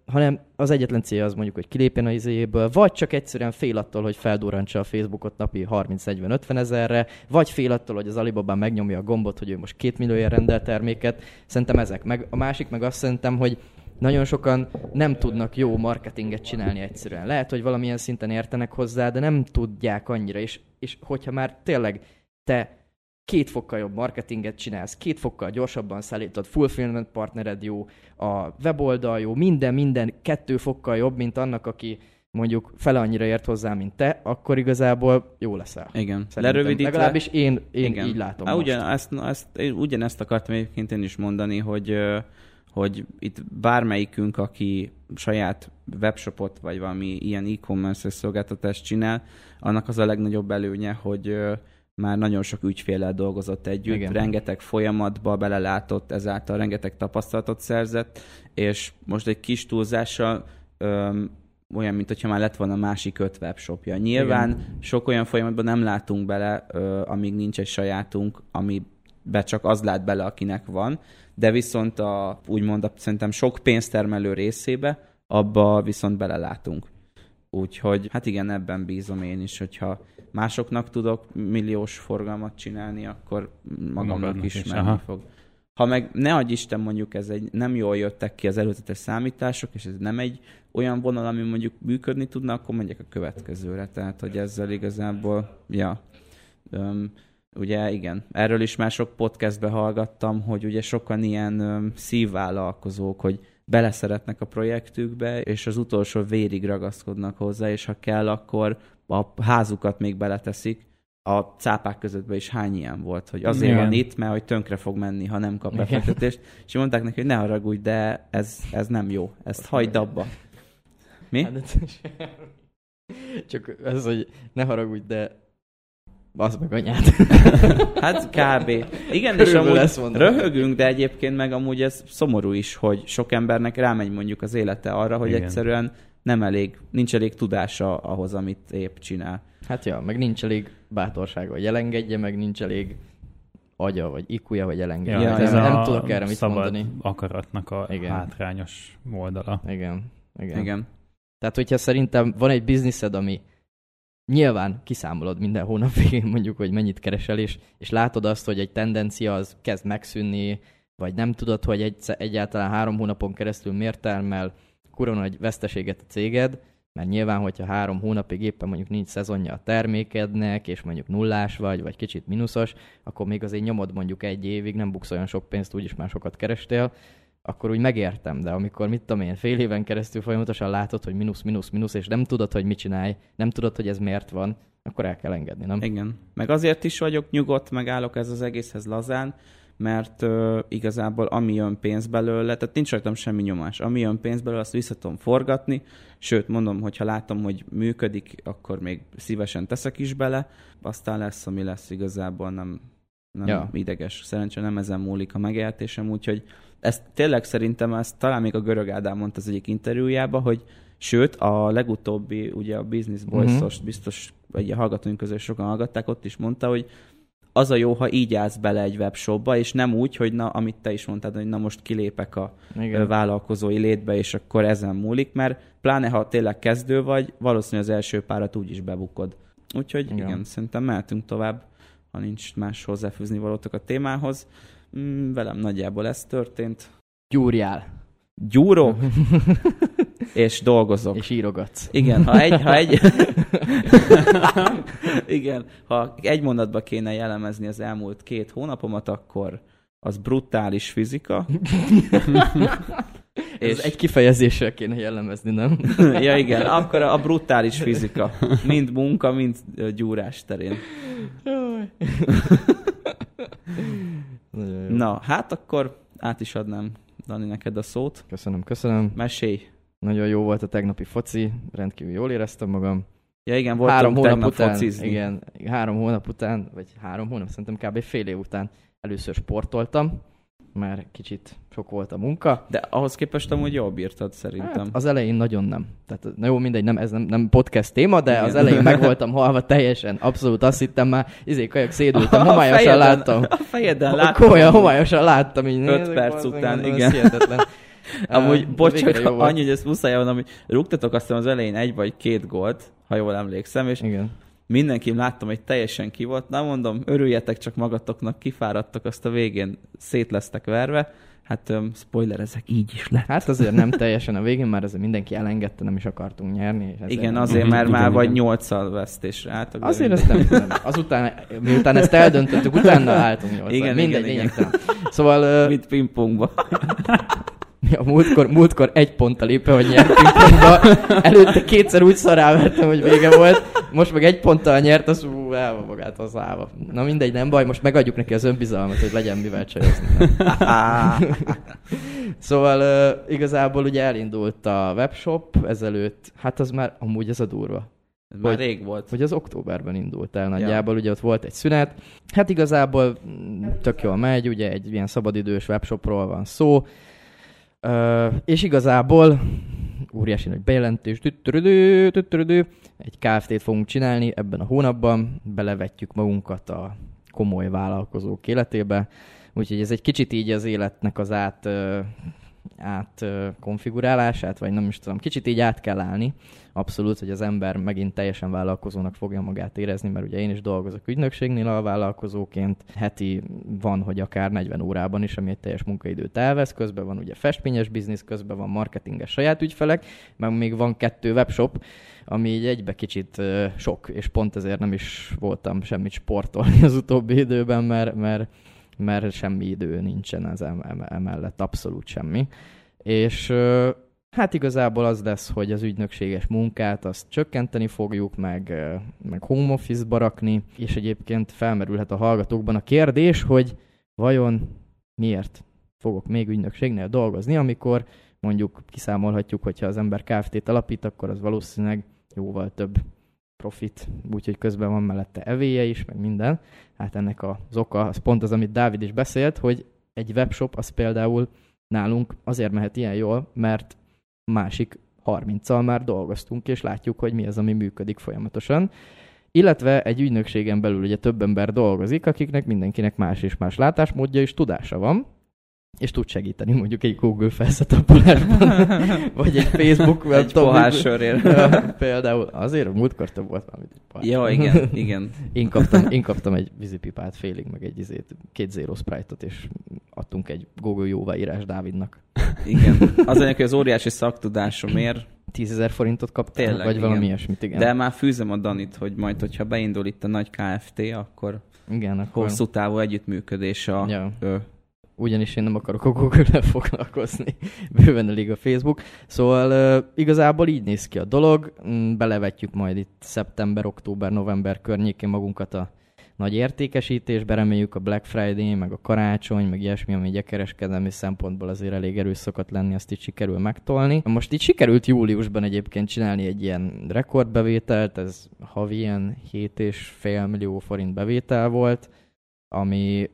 Speaker 1: hanem az egyetlen célja az mondjuk, hogy kilépjen a izéjéből, vagy csak egyszerűen fél attól, hogy feldurrantsa a Facebookot napi 30-40-50 ezerre, vagy fél attól, hogy az Alibaba megnyomja a gombot, hogy ő most két milliója rendel terméket. Szerintem ezek. Meg a másik meg azt szerintem, hogy nagyon sokan nem tudnak jó marketinget csinálni egyszerűen. Lehet, hogy valamilyen szinten értenek hozzá, de nem tudják annyira, és, és hogyha már tényleg te két fokkal jobb marketinget csinálsz, két fokkal gyorsabban szállítod, fulfillment partnered jó, a weboldal jó, minden, minden kettő fokkal jobb, mint annak, aki mondjuk fele annyira ért hozzá, mint te, akkor igazából jó leszel.
Speaker 2: Igen.
Speaker 1: Szerintem.
Speaker 2: Lerövidítve...
Speaker 1: Legalábbis én, én
Speaker 2: Igen.
Speaker 1: így látom
Speaker 2: Há, ugyan, ezt, ezt, én ugyanezt akartam egyébként én is mondani, hogy, hogy itt bármelyikünk, aki saját webshopot, vagy valami ilyen e-commerce szolgáltatást csinál, annak az a legnagyobb előnye, hogy már nagyon sok ügyféllel dolgozott együtt,
Speaker 1: Igen.
Speaker 2: Rengeteg folyamatba belelátott, ezáltal rengeteg tapasztalatot szerzett, és most egy kis túlzással öm, olyan, mint hogyha már lett volna másik öt webshopja. Nyilván Igen. sok olyan folyamatban nem látunk bele, ö, amíg nincs egy sajátunk, amibe csak az lát bele, akinek van, de viszont a, úgymond a, szerintem sok pénztermelő részébe, abba viszont belelátunk. Úgyhogy hát igen, ebben bízom én is, hogyha másoknak tudok milliós forgalmat csinálni, akkor magamnak
Speaker 4: Magadnak
Speaker 2: is
Speaker 4: is,
Speaker 2: menni
Speaker 4: aha.
Speaker 2: fog. Ha meg ne adj Isten mondjuk ez egy, nem jól jöttek ki az előzetes számítások, és ez nem egy olyan vonal, ami mondjuk működni tudna, akkor megyek a következőre. Tehát, hogy ezzel igazából, ja, Öm, ugye igen, erről is már sok podcastbe hallgattam, hogy ugye sokan ilyen öm, szívvállalkozók, hogy beleszeretnek a projektükbe, és az utolsó vérig ragaszkodnak hozzá, és ha kell, akkor a házukat még beleteszik. A cápák közöttben is hány ilyen volt, hogy azért
Speaker 4: Igen.
Speaker 2: van itt, mert hogy tönkre fog menni, ha nem kap befektetést. És mondták neki, hogy ne haragudj, de ez, ez nem jó. Ezt hagyd abba. Mi?
Speaker 1: Hát, Csak ez, hogy ne haragudj, de az meg anyád.
Speaker 2: Hát kb. Igen, és
Speaker 1: Körülbelül
Speaker 2: amúgy
Speaker 1: ezt mondom.
Speaker 2: röhögünk, de egyébként meg amúgy ez szomorú is, hogy sok embernek rámegy mondjuk az élete arra, hogy
Speaker 4: Igen.
Speaker 2: egyszerűen nem elég, nincs elég tudása ahhoz, amit épp csinál.
Speaker 1: Hát ja, meg nincs elég bátorsága, hogy elengedje, meg nincs elég agya, vagy ikuja, hogy elengedje.
Speaker 2: Ja,
Speaker 1: Ja,
Speaker 2: ez
Speaker 1: nem,
Speaker 2: a
Speaker 1: nem tudok erre mit mondani.
Speaker 4: akaratnak a
Speaker 1: Igen.
Speaker 4: Hátrányos oldala.
Speaker 1: Igen. Igen.
Speaker 2: Igen. Igen.
Speaker 1: Tehát, hogyha szerintem van egy bizniszed, ami nyilván kiszámolod minden hónap végén mondjuk, hogy mennyit keresel, és, és látod azt, hogy egy tendencia az kezd megszűnni, vagy nem tudod, hogy egy, egyáltalán három hónapon keresztül miért termel kurva nagy veszteséget a céged, mert nyilván, hogyha három hónapig éppen mondjuk nincs szezonja a termékednek, és mondjuk nullás vagy, vagy kicsit mínuszos, akkor még azért nyomod mondjuk egy évig, nem buksz olyan sok pénzt, úgyis már sokat kerestél, akkor úgy megértem, de amikor mit tudom én, fél éven keresztül folyamatosan látod, hogy mínusz, mínusz, mínusz, és nem tudod, hogy mit csinálj, nem tudod, hogy ez miért van, akkor el kell engedni, nem?
Speaker 2: Igen. Meg azért is vagyok nyugodt, megállok ez az egészhez lazán, mert ö, igazából ami jön pénz belőle, tehát nincs rajtam semmi nyomás. Ami jön pénz belőle, azt vissza tudom forgatni, sőt mondom, hogy ha látom, hogy működik, akkor még szívesen teszek is bele, aztán lesz, ami lesz igazából nem, nem
Speaker 1: Ja.
Speaker 2: ideges. Szerencsére nem ezen múlik a megélhetésem, úgyhogy ezt tényleg szerintem, ezt talán még a Görög Ádám mondta az egyik interjújában, hogy sőt, a legutóbbi, ugye a Business Boys-os,
Speaker 1: Mhm.
Speaker 2: biztos, vagy a hallgatóink közül sokan hallgatták, ott is mondta, hogy az a jó, ha így állsz bele egy webshopba, és nem úgy, hogy na, amit te is mondtad, hogy na most kilépek a
Speaker 1: Igen.
Speaker 2: Vállalkozói létbe, és akkor ezen múlik, mert pláne ha tényleg kezdő vagy, valószínűleg az első párat úgy is bebukod. Úgyhogy
Speaker 1: Igen.
Speaker 2: igen, igen szerintem mehetünk tovább, ha nincs más hozzáfűzni valótok a témához. Mm, velem nagyjából ez történt.
Speaker 1: Gyúrjál.
Speaker 2: Gyúrok, és dolgozok.
Speaker 1: És írogatsz.
Speaker 2: Igen, ha egy, ha egy... Igen, ha egy mondatba kéne jellemezni az elmúlt két hónapomat, akkor az brutális fizika.
Speaker 1: És... Ez egy kifejezéssel kéne jellemezni, nem?
Speaker 2: ja igen, akkor a brutális fizika. Mind munka, mind gyúrás terén.
Speaker 1: Nagyon jó.
Speaker 2: Na, hát akkor át is adnám, Dani, neked a szót.
Speaker 1: Köszönöm, köszönöm.
Speaker 2: Mesélj.
Speaker 1: Nagyon jó volt a tegnapi foci, rendkívül jól éreztem magam.
Speaker 2: Ja igen, voltunk
Speaker 1: három hónap után,
Speaker 2: focizni.
Speaker 1: igen, három hónap után, vagy három hónap, szerintem kb. fél év után először sportoltam, már kicsit sok volt a munka.
Speaker 2: De ahhoz képest amúgy jól bírtad szerintem.
Speaker 1: Hát az elején nagyon nem. Tehát, na jó, mindegy, nem, ez nem, nem podcast téma, de
Speaker 2: Igen.
Speaker 1: az elején meg voltam halva teljesen. Abszolút azt hittem már, izé kajak szédültem, homályosan
Speaker 2: fejeden-
Speaker 1: láttam.
Speaker 2: A fejeden
Speaker 1: Láttam. Komolyan, homályosan láttam. Így
Speaker 2: Öt
Speaker 1: nézek,
Speaker 2: perc
Speaker 1: bazdmeg,
Speaker 2: után,
Speaker 1: mondom,
Speaker 2: igen. Amúgy,
Speaker 1: Uh,
Speaker 2: bocs,
Speaker 1: volt.
Speaker 2: annyi, hogy ezt muszáj hogy rúgtatok azt hiszem az elején egy vagy két gólt, ha jól emlékszem, és
Speaker 1: Igen.
Speaker 2: Mindenki láttam, hogy teljesen ki volt. Na mondom, örüljetek csak magatoknak, kifáradtak, azt a végén szét lesztek verve. Hát um, spoiler, ezek így is lett.
Speaker 1: Hát azért nem teljesen a végén, már azért mindenki elengedte, nem is akartunk nyerni. És
Speaker 2: Igen, azért, mert már vagy nyolccal vesztésre álltak.
Speaker 1: Azért ezt nem. Azután, miután ezt eldöntöttük, utána álltunk nyolcan.
Speaker 2: Igen,
Speaker 1: Mindegy,
Speaker 2: igen, igen.
Speaker 1: Szóval
Speaker 2: Mint pingpongba.
Speaker 1: a múltkor, múltkor egy ponttal éppen, hogy nyertünk pontba. Előtte kétszer úgy szarávertem, hogy vége volt. Most meg egy ponttal nyert, az ú, el van magát az állva. Na mindegy, nem baj, most megadjuk neki az önbizalmat, hogy legyen mivel csajozni. Szóval uh, igazából ugye elindult a webshop ezelőtt, hát az már amúgy ez a durva.
Speaker 2: Ez már
Speaker 1: Hogy-
Speaker 2: rég volt.
Speaker 1: Hogy az októberben indult el nagyjából, ugye ott volt egy szünet. Hát igazából tök jól megy, ugye egy ilyen szabadidős webshopról van szó. És igazából óriási nagy bejelentés, tüttörödő, tüttörödő, egy Kft-t fogunk csinálni ebben a hónapban, belevetjük magunkat a komoly vállalkozók életébe, úgyhogy ez egy kicsit így az életnek az át, ö, át ö, konfigurálását, vagy nem is tudom, kicsit így át kell állni. Abszolút, hogy az ember megint teljesen vállalkozónak fogja magát érezni, mert ugye én is dolgozok ügynökségnél a vállalkozóként. Heti van, hogy akár 40 órában is, ami egy teljes munkaidőt elvesz. Közben van ugye festményes biznisz, közben van marketinges saját ügyfelek, meg még van kettő webshop, ami így egybe kicsit sok, és pont ezért nem is voltam semmit sportolni az utóbbi időben, mert, mert, mert semmi idő nincsen em- emellett, abszolút semmi. És hát igazából az lesz, hogy az ügynökséges munkát azt csökkenteni fogjuk, meg, meg home office-ba és egyébként felmerülhet a hallgatókban a kérdés, hogy vajon miért fogok még ügynökségnél dolgozni, amikor mondjuk kiszámolhatjuk, hogyha az ember Kft-t alapít, akkor az valószínűleg jóval több profit, úgyhogy közben van mellette evéje is, meg minden. Hát ennek az oka, az pont az, amit Dávid is beszélt, hogy egy webshop az például nálunk azért mehet ilyen jól, mert másik 30-al már dolgoztunk, és látjuk, hogy mi az, ami működik folyamatosan. Illetve egy ügynökségen belül ugye több ember dolgozik, akiknek mindenkinek más és más látásmódja és tudása van, és tud segíteni mondjuk egy Google felszetappolásban, vagy egy Facebook, nem
Speaker 2: Egy sörért.
Speaker 1: Ja, például azért múltkor több volt már, mint egy pohár.
Speaker 2: Ja, igen, igen.
Speaker 1: Én kaptam, én kaptam egy vízipipát félig, meg egy izét, két Zero Sprite-ot, és adtunk egy Google jóváírás Dávidnak.
Speaker 2: Igen. Az anyag, hogy az óriási szaktudásomért,
Speaker 1: 10 ezer forintot kaptál,
Speaker 2: Tényleg,
Speaker 1: vagy valami
Speaker 2: igen.
Speaker 1: ilyesmit, igen.
Speaker 2: de már fűzem a Danit, hogy majd, hogyha beindul itt a nagy KFT, akkor
Speaker 1: igen, akkor...
Speaker 2: hosszú távú együttműködés a...
Speaker 1: Ja.
Speaker 2: Ö,
Speaker 1: ugyanis én nem akarok a Google-nel foglalkozni, bőven elég a Facebook. Szóval igazából így néz ki a dolog, Mm, belevetjük majd itt szeptember, október, november környékén magunkat a nagy értékesítésbe, reméljük a Black Friday, meg a karácsony, meg ilyesmi, ami ugye kereskedelmi szempontból azért elég erős szokott lenni, azt így sikerül megtolni. Most így sikerült júliusban egyébként csinálni egy ilyen rekordbevételt, ez havi ilyen 7,5 millió forint bevétel volt, ami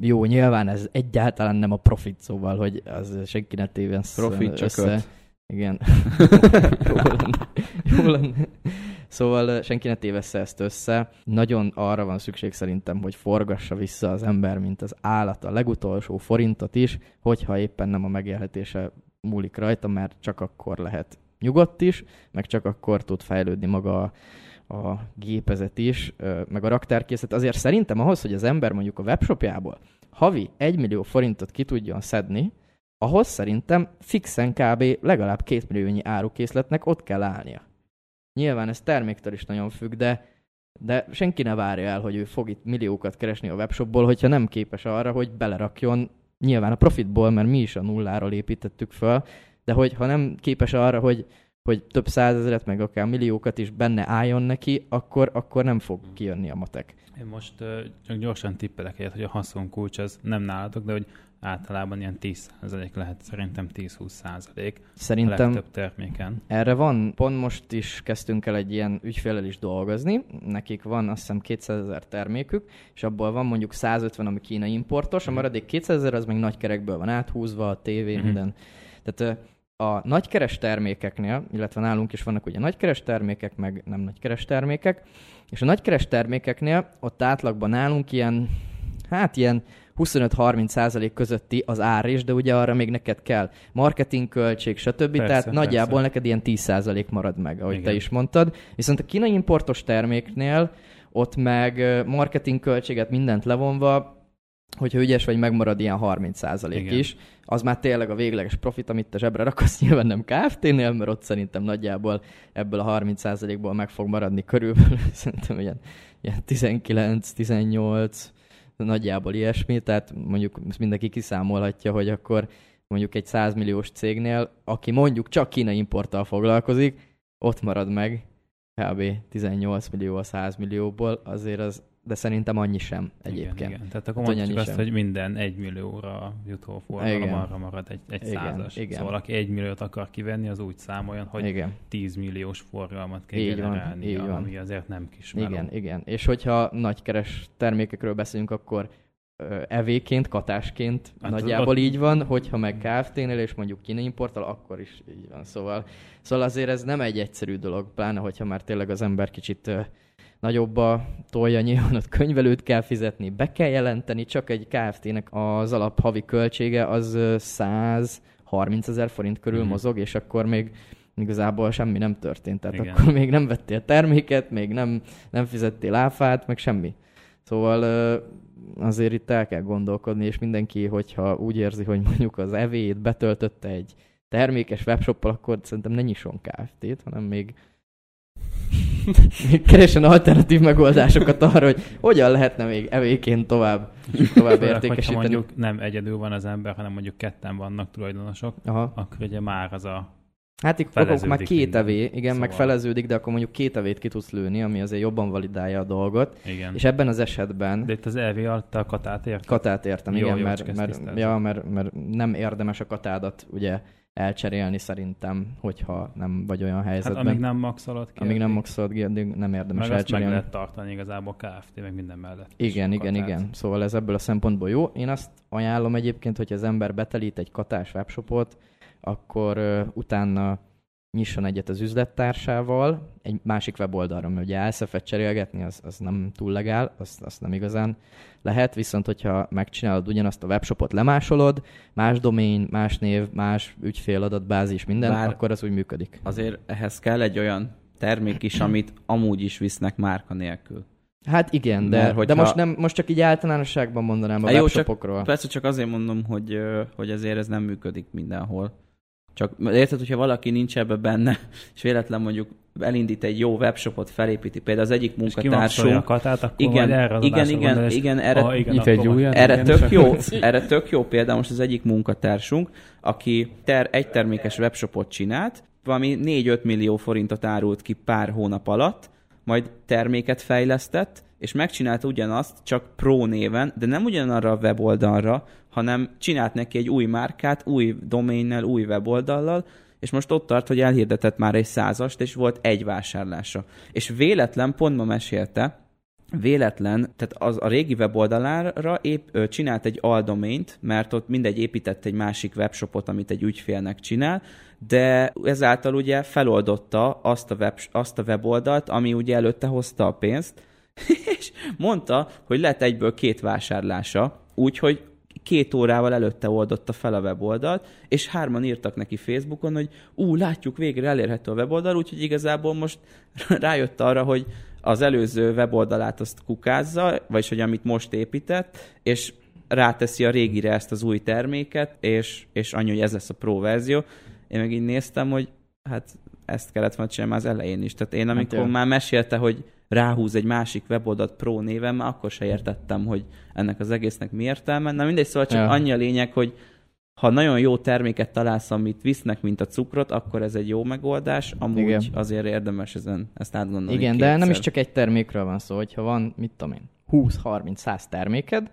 Speaker 1: jó, nyilván ez egyáltalán nem a profit, szóval, hogy az senki ne tévesz
Speaker 2: Profit csak
Speaker 1: össze.
Speaker 2: öt.
Speaker 1: Igen. jó lenne. Jó lenne. Szóval senki ne tévessze ezt össze. Nagyon arra van szükség szerintem, hogy forgassa vissza az ember, mint az állat a legutolsó forintot is, hogyha éppen nem a megélhetése múlik rajta, mert csak akkor lehet nyugodt is, meg csak akkor tud fejlődni maga a, a gépezet is, meg a raktárkészlet. Azért szerintem ahhoz, hogy az ember mondjuk a webshopjából havi 1 millió forintot ki tudjon szedni, ahhoz szerintem fixen kb. legalább 2 milliónyi árukészletnek ott kell állnia. Nyilván ez terméktől is nagyon függ, de, de senki ne várja el, hogy ő fog itt milliókat keresni a webshopból, hogyha nem képes arra, hogy belerakjon nyilván a profitból, mert mi is a nulláról építettük föl, de hogy ha nem képes arra, hogy hogy több százezeret, meg akár milliókat is benne álljon neki, akkor, akkor nem fog kijönni a matek.
Speaker 4: Én most uh, csak gyorsan tippelek egyet, hogy a haszonkulcs az nem nálatok, de hogy általában ilyen 10% lehet, szerintem 10-20%
Speaker 1: Szerintem
Speaker 4: a legtöbb terméken.
Speaker 1: erre van, pont most is kezdtünk el egy ilyen ügyfélel is dolgozni, nekik van azt hiszem 200 ezer termékük, és abból van mondjuk 150, ami kínai importos, a maradék 200 ezer az meg nagy kerekből van áthúzva, a tévé,
Speaker 4: Mhm.
Speaker 1: minden. Tehát a nagykeres termékeknél, illetve nálunk is vannak ugye nagykeres termékek, meg nem nagykeres termékek, és a nagykeres termékeknél ott átlagban nálunk ilyen, hát ilyen 25-30 százalék közötti az ár is, de ugye arra még neked kell marketingköltség, stb.
Speaker 4: Persze,
Speaker 1: Tehát
Speaker 4: persze.
Speaker 1: nagyjából neked ilyen 10 százalék marad meg, ahogy te
Speaker 4: Igen.
Speaker 1: is mondtad. Viszont a kínai importos terméknél ott meg ö, marketingköltséget mindent levonva, hogyha ügyes vagy, megmarad ilyen 30 százalék
Speaker 4: Igen.
Speaker 1: is. Az már tényleg a végleges profit, amit te zsebre rakosz, nyilván nem Kft-nél, mert ott szerintem nagyjából ebből a 30 százalékból meg fog maradni körülbelül, szerintem ilyen, ilyen 19-18, nagyjából ilyesmi, tehát mondjuk ezt mindenki kiszámolhatja, hogy akkor mondjuk egy 100 milliós cégnél, aki mondjuk csak kínai importtal foglalkozik, ott marad meg kb. 18 millió a 100 millióból, azért az, de szerintem annyi sem egyébként.
Speaker 4: Igen, igen. Tehát akkor
Speaker 1: Hát,
Speaker 4: mondjuk azt,
Speaker 1: sem.
Speaker 4: hogy minden egy millióra jutó forgalom
Speaker 1: Igen.
Speaker 4: arra marad egy, egy
Speaker 1: Igen,
Speaker 4: százas.
Speaker 1: igen.
Speaker 4: Szóval aki egy milliót akar kivenni, az úgy számoljon, hogy
Speaker 1: Igen.
Speaker 4: 10 milliós forgalmat kell
Speaker 1: Így van,
Speaker 4: generálni,
Speaker 1: így van.
Speaker 4: ami azért nem kis meló.
Speaker 1: Igen, igen. És hogyha nagykeres termékekről beszélünk, akkor evéként, katásként
Speaker 4: Hát
Speaker 1: nagyjából
Speaker 4: ott-
Speaker 1: így van, hogyha meg Kft-nél és mondjuk kínai importtal, akkor is így van. Szóval, szóval azért ez nem egy egyszerű dolog, pláne hogyha már tényleg az ember kicsit nagyobba tolja, nyilván ott könyvelőt kell fizetni, be kell jelenteni, csak egy Kft-nek az alap havi költsége az ö, 130 ezer forint körül
Speaker 4: Mhm.
Speaker 1: mozog, és akkor még igazából semmi nem történt. Tehát
Speaker 4: Igen.
Speaker 1: akkor még nem vettél terméket, még nem, nem fizettél áfát, meg semmi. Szóval azért itt el kell gondolkodni, és mindenki, hogyha úgy érzi, hogy mondjuk az evét betöltötte egy termékes webshoppal, akkor szerintem ne nyisson Kft-t, hanem még keresen alternatív megoldásokat arra, hogy hogyan lehetne még evéként tovább, tovább
Speaker 4: Főleg, hogyha
Speaker 1: értékesíteni.
Speaker 4: mondjuk nem egyedül van az ember, hanem mondjuk ketten vannak tulajdonosok,
Speaker 1: Aha.
Speaker 4: akkor ugye már az a...
Speaker 1: Hát itt akkor már két
Speaker 4: minden.
Speaker 1: evé, igen, szóval. meg feleződik, de akkor mondjuk két evét ki tudsz lőni, ami azért jobban validálja a dolgot.
Speaker 4: Igen.
Speaker 1: És ebben az esetben
Speaker 4: De itt az EV alatt a katát ért?
Speaker 1: katát értem,
Speaker 4: Jó,
Speaker 1: igen,
Speaker 4: jó,
Speaker 1: mert, mert, ja, mert, mert nem érdemes a katádat ugye elcserélni szerintem, hogyha nem vagy olyan
Speaker 4: Hát
Speaker 1: helyzetben.
Speaker 4: amíg nem maxolod ki.
Speaker 1: amíg nem maxolod ki, addig nem érdemes
Speaker 4: Meg azt meg
Speaker 1: elcserélni.
Speaker 4: lehet tartani igazából Kft. meg minden mellett.
Speaker 1: Igen, igen,
Speaker 4: katát.
Speaker 1: igen. Szóval ez ebből a szempontból jó. Én azt ajánlom egyébként, hogy az ember betelít egy katás webshopot, akkor uh, utána nyisson egyet az üzlettársával, egy másik weboldalra, mert ugye elszefet cserélgetni, az, az nem túl legál, azt, azt nem igazán lehet, viszont hogyha megcsinálod ugyanazt a webshopot, lemásolod, más domain, más név, más ügyféladatbázis, minden,
Speaker 2: Bár-
Speaker 1: akkor az úgy működik.
Speaker 2: Azért ehhez kell egy olyan termék is, amit amúgy is visznek márka nélkül.
Speaker 1: Hát igen, de,
Speaker 2: Mert
Speaker 1: de
Speaker 2: hogyha-
Speaker 1: most, nem, most csak így általánosságban mondanám a
Speaker 2: jó, csak-
Speaker 1: webshopokról.
Speaker 2: Persze csak azért mondom, hogy, hogy azért ez nem működik mindenhol. Csak érted, hogyha valaki nincs ebbe benne, és véletlen mondjuk elindít egy jó webshopot, felépíti, például az egyik munkatársunk,
Speaker 4: katát, akkor
Speaker 2: igen,
Speaker 4: erre az
Speaker 2: igen, igen,
Speaker 4: gondol, és-
Speaker 2: igen, erre,
Speaker 4: Ah, igen, akkor
Speaker 3: egy újat.
Speaker 2: Erre
Speaker 3: Igen,
Speaker 2: tök jó, erre tök jó példa most az egyik munkatársunk, aki ter, egy termékes webshopot csinált, valami 4-5 millió forintot árult ki pár hónap alatt, majd terméket fejlesztett, és megcsinálta ugyanazt, csak Pro néven, de nem ugyanarra a weboldalra, hanem csinált neki egy új márkát, új doménnel, új weboldallal, és most ott tart, hogy elhirdetett már egy százast, és volt egy vásárlása. És véletlen, pont ma mesélte, véletlen, tehát az a régi weboldalára épp ö, csinált egy aldomént, mert ott mindegy épített egy másik webshopot, amit egy ügyfélnek csinál, de ezáltal ugye feloldotta azt a, web, azt a weboldalt, ami ugye előtte hozta a pénzt, és mondta, hogy lett egyből két vásárlása, úgyhogy két órával előtte oldotta fel a weboldalt, és hárman írtak neki Facebookon, hogy ú, látjuk, végre elérhető a weboldal, úgyhogy igazából most rájött arra, hogy az előző weboldalát azt kukázza, vagyis hogy amit most épített, és ráteszi a régire ezt az új terméket, és, és annyi, hogy ez lesz a pro verzió. Én meg így néztem, hogy hát ezt kellett volna csinálni már az elején is. Tehát én amikor
Speaker 1: jó.
Speaker 2: már mesélte, hogy ráhúz egy másik weboldalt pro néven, már akkor se értettem, hogy ennek az egésznek mi értelme. Na mindegy, szóval csak
Speaker 1: Ja.
Speaker 2: annyi a lényeg, hogy ha nagyon jó terméket találsz, amit visznek, mint a cukrot, akkor ez egy jó megoldás. Amúgy
Speaker 1: Igen.
Speaker 2: Azért érdemes ezen, ezt átgondolni
Speaker 1: Igen, de
Speaker 2: kétszer.
Speaker 1: nem is csak egy termékről van szó, hogyha van, mit tudom én, 20-30-100 terméked,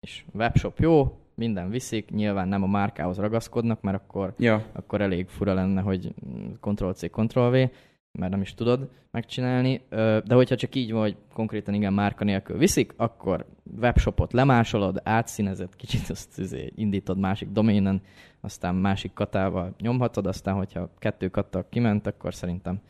Speaker 1: és webshop jó, minden viszik, nyilván nem a márkához ragaszkodnak, mert akkor,
Speaker 2: Ja,
Speaker 1: akkor elég fura lenne, hogy Ctrl-C, Ctrl-V, mert nem is tudod megcsinálni. De hogyha csak így van, hogy konkrétan igen, márka nélkül viszik, akkor webshopot lemásolod, átszínezed, kicsit azt izé, indítod másik doménen, aztán másik katával nyomhatod, aztán hogyha kettő kattal kiment, akkor szerintem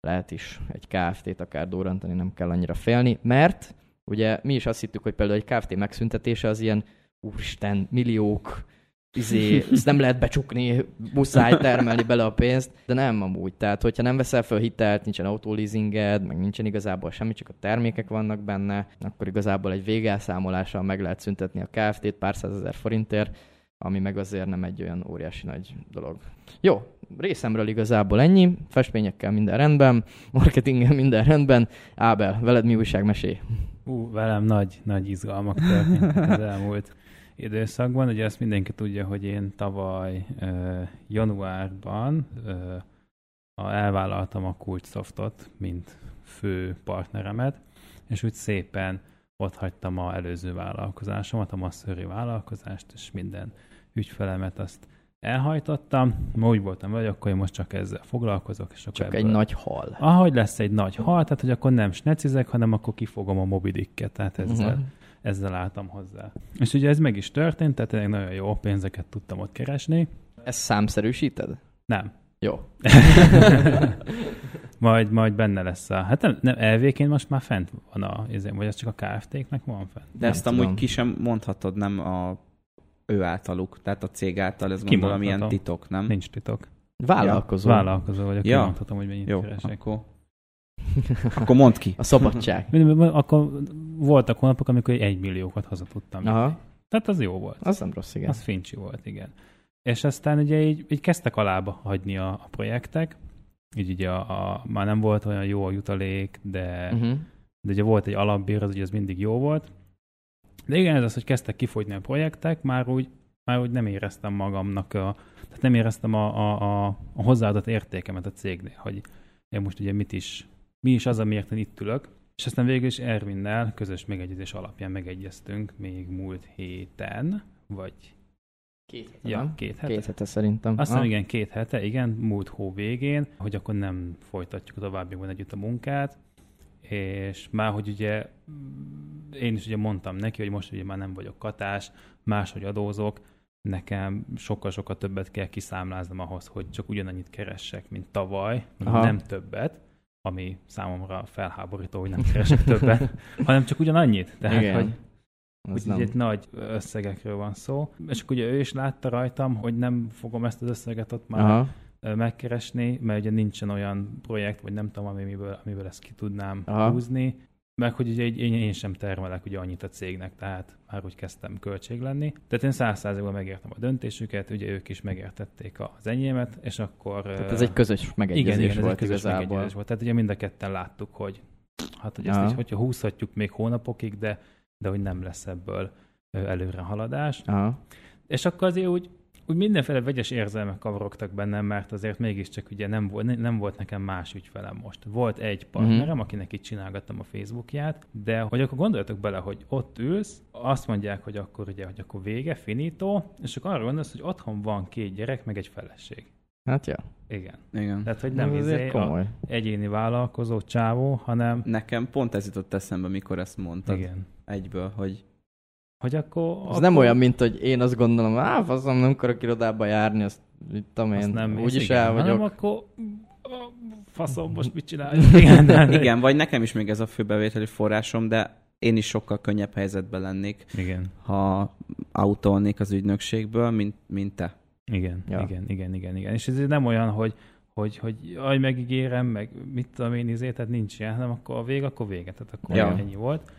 Speaker 1: lehet is egy KFT-t akár durrantani, nem kell annyira félni, mert ugye mi is azt hittük, hogy például egy KFT megszüntetése az ilyen úristen, milliók, izé, ezt nem lehet becsukni, muszáj termelni bele a pénzt, de nem amúgy. Tehát, hogyha nem veszel fel hitelt, nincsen autoleasinged, meg nincsen igazából semmi, csak a termékek vannak benne, akkor igazából egy végelszámolással meg lehet szüntetni a KFT-t pár százezer forintért, ami meg azért nem egy olyan óriási nagy dolog. Jó, részemről igazából ennyi, festményekkel minden rendben, marketinggel minden rendben. Ábel, veled mi újság, mesé?
Speaker 4: Ú, velem nagy, nagy izgalmak történtek az elmúlt időszakban. Ugye ezt mindenki tudja, hogy én tavaly uh, januárban uh, elvállaltam a Kulcsoftot, mint fő partneremet, és úgy szépen ott hagytam a előző vállalkozásomat, a masszöri vállalkozást, és minden ügyfelemet azt elhajtottam. Ma úgy voltam vele, akkor én most csak ezzel foglalkozok. És akkor
Speaker 1: Csak
Speaker 4: ebből...
Speaker 1: egy nagy hal.
Speaker 4: Ahogy lesz egy nagy hal, tehát hogy akkor nem snecizek, hanem akkor kifogom a mobidikket, tehát ezzel,
Speaker 1: Mhm.
Speaker 4: Ezzel álltam hozzá. És ugye ez meg is történt, tehát tényleg nagyon jó pénzeket tudtam ott keresni.
Speaker 1: Ezt számszerűsíted?
Speaker 4: Nem.
Speaker 1: Jó.
Speaker 4: majd, majd benne lesz a... Hát nem, nem elvéként most már fent van a... izé, Vagy ez csak a KFT-knek van fent?
Speaker 2: de
Speaker 1: Nem
Speaker 2: ezt
Speaker 1: tudom.
Speaker 2: amúgy ki sem mondhatod, nem a ő általuk, tehát a cég által, ez gondolom ilyen titok, nem?
Speaker 4: Nincs titok.
Speaker 1: Vállalkozó.
Speaker 4: Vállalkozó vagyok,
Speaker 2: Ja.
Speaker 4: kimondhatom, hogy mennyit
Speaker 2: Jó,
Speaker 4: keresek.
Speaker 2: akkor, akkor mondd ki.
Speaker 1: A szabadság.
Speaker 4: Akkor voltak hónapok, amikor egy milliókat haza tudtam.
Speaker 1: Aha,
Speaker 4: Tehát az jó volt.
Speaker 1: az nem rossz, igen.
Speaker 4: Az fincsi volt, igen. És aztán ugye így, így kezdtek alába hagyni a, a projektek, így ugye a, a, már nem volt olyan jó a jutalék, de, uh-huh.
Speaker 1: Uh-huh.
Speaker 4: de ugye volt egy alapbér, az ugye az mindig jó volt. De igen, ez az, hogy kezdtek kifogyni a projektek, már úgy, már úgy nem éreztem magamnak, a, tehát nem éreztem a, a, a, a hozzáadott értékemet a cégnél, hogy én most ugye mit is, mi is az, amiért én itt ülök. És aztán végül is Ervinnel közös megegyezés alapján megegyeztünk még múlt héten, vagy
Speaker 1: Két hete,
Speaker 4: Ja, két hete.
Speaker 1: Két hete szerintem.
Speaker 4: Azt hiszem,
Speaker 1: Ah.
Speaker 4: igen, két hete, igen, múlt hó végén, hogy akkor nem folytatjuk a továbbiakban együtt a munkát, és már, hogy ugye én is ugye mondtam neki, hogy most ugye már nem vagyok katás, máshogy adózok, nekem sokkal-sokkal többet kell kiszámláznom ahhoz, hogy csak ugyanannyit keressek, mint tavaly,
Speaker 1: Aha.
Speaker 4: nem többet, ami számomra felháborító, hogy nem keresek többet, hanem csak ugyanannyit. Tehát,
Speaker 1: Igen.
Speaker 4: hogy Úgyhogy itt nagy összegekről van szó. És akkor ugye ő is látta rajtam, hogy nem fogom ezt az összeget ott már
Speaker 1: Aha.
Speaker 4: Megkeresni, mert ugye nincsen olyan projekt, vagy nem tudom, amiből, amiből ezt ki tudnám.
Speaker 1: Aha.
Speaker 4: húzni. Meg hogy ugye én, én sem termelek ugye annyit a cégnek, tehát már úgy kezdtem költség lenni. Tehát én száz százalékban megértem a döntésüket, ugye ők is megértették az enyémet, és akkor...
Speaker 1: Tehát ez egy közös megegyezés
Speaker 4: igen, igen, ez
Speaker 1: volt
Speaker 4: egy közös
Speaker 1: igazából.
Speaker 4: megegyezés volt. Tehát ugye mind a ketten láttuk, hogy hát, hogy ezt
Speaker 1: Aha.
Speaker 4: is, hogyha húzhatjuk még hónapokig, de, de hogy nem lesz ebből előre haladás.
Speaker 1: Aha.
Speaker 4: És akkor azért úgy, úgy mindenféle vegyes érzelmek kavarogtak bennem, mert azért mégiscsak ugye nem volt, nem volt nekem más ügyfelem most. Volt egy partnerem, uh-huh. akinek itt csinálgattam a Facebookját, de hogy akkor gondoljatok bele, hogy ott ülsz, azt mondják, hogy akkor ugye, hogy akkor vége, finito, és akkor arra gondolsz, hogy otthon van két gyerek, meg egy feleség.
Speaker 1: Hát ja.
Speaker 4: Igen.
Speaker 2: Igen.
Speaker 4: Tehát, hogy nem izé a
Speaker 1: komoly.
Speaker 4: egyéni vállalkozó csávó, hanem
Speaker 2: Nekem pont ez jutott eszembe, mikor ezt mondtad
Speaker 4: igen.
Speaker 2: egyből, hogy
Speaker 4: Hogy akkor...
Speaker 1: Ez
Speaker 4: akkor...
Speaker 1: nem olyan, mint hogy én azt gondolom, á, faszom, nem akarok irodába járni, azt mit tudom én,
Speaker 4: Azt nem
Speaker 1: úgyis el
Speaker 4: Hanem
Speaker 1: vagyok.
Speaker 4: akkor a faszom, most mit csináljuk? Igen,
Speaker 2: igen, vagy nekem is még ez a fő bevételi forrásom, de én is sokkal könnyebb helyzetben lennék,
Speaker 4: igen.
Speaker 2: ha autolnék az ügynökségből, mint, mint te.
Speaker 4: Igen,
Speaker 1: Ja.
Speaker 4: igen, igen, igen, igen. És ez nem olyan, hogy, hogy, hogy aj, megígérem, meg mit tudom én, izé, tehát nincs ilyen, hanem akkor a vég, akkor vége, tehát akkor
Speaker 2: ja.
Speaker 4: ennyi volt.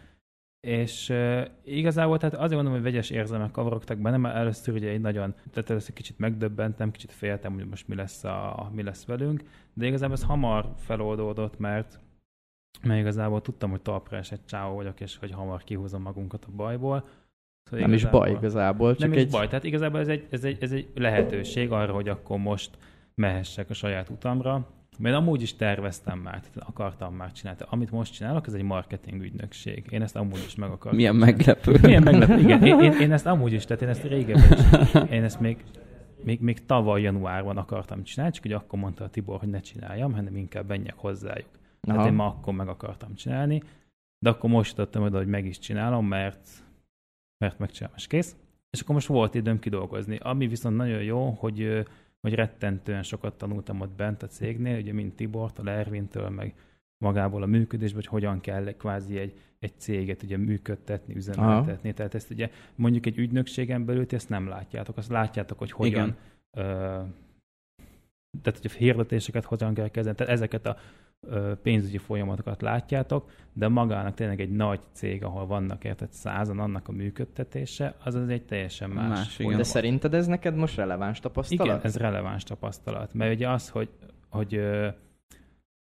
Speaker 4: És uh, igazából tehát azért mondom, hogy vegyes érzelmek kavarogtak benne, mert először ugye egy nagyon, tehát először kicsit megdöbbentem, kicsit féltem, hogy most mi lesz, a, mi lesz velünk, de igazából ez hamar feloldódott, mert mert igazából tudtam, hogy talpra esett csávó vagyok, és hogy hamar kihúzom magunkat a bajból. Szóval
Speaker 1: Nem is
Speaker 4: igazából-
Speaker 1: baj igazából, csak
Speaker 4: Nem is
Speaker 1: egy...
Speaker 4: baj, tehát igazából ez egy, ez, egy, ez egy lehetőség arra, hogy akkor most mehessek a saját utamra, mert amúgy is terveztem már, tehát akartam már csinálni. Amit most csinálok, ez egy marketing ügynökség. Én ezt amúgy is meg akartam.
Speaker 2: Milyen
Speaker 4: csinálni.
Speaker 2: meglepő.
Speaker 4: Milyen meglepő, igen. Én, én, én, ezt amúgy is, tehát én ezt régebben is, én ezt még, még, még tavaly januárban akartam csinálni, csak hogy akkor mondta a Tibor, hogy ne csináljam, hanem inkább menjek hozzájuk. Tehát
Speaker 1: Aha.
Speaker 4: én ma akkor meg akartam csinálni, de akkor most jutottam oda, hogy meg is csinálom, mert, mert megcsinálom, és kész. És akkor most volt időm kidolgozni. Ami viszont nagyon jó, hogy, hogy rettentően sokat tanultam ott bent a cégnél, ugye mind Tibortól, Ervintől, meg magából a működésből, hogy hogyan kell kvázi egy, egy céget ugye működtetni, üzemeltetni. Tehát ezt ugye mondjuk egy ügynökségen belül ti ezt nem látjátok. Azt látjátok, hogy hogyan
Speaker 2: Igen.
Speaker 4: ö, tehát hogy a hirdetéseket hogyan kell kezelni, tehát ezeket a pénzügyi folyamatokat látjátok, de magának tényleg egy nagy cég, ahol vannak érted százan, annak a működtetése, az az egy teljesen más,
Speaker 2: Más,
Speaker 4: folyamat.
Speaker 1: De szerinted ez neked most releváns tapasztalat?
Speaker 4: Igen, ez releváns tapasztalat. Mert ugye az, hogy, hogy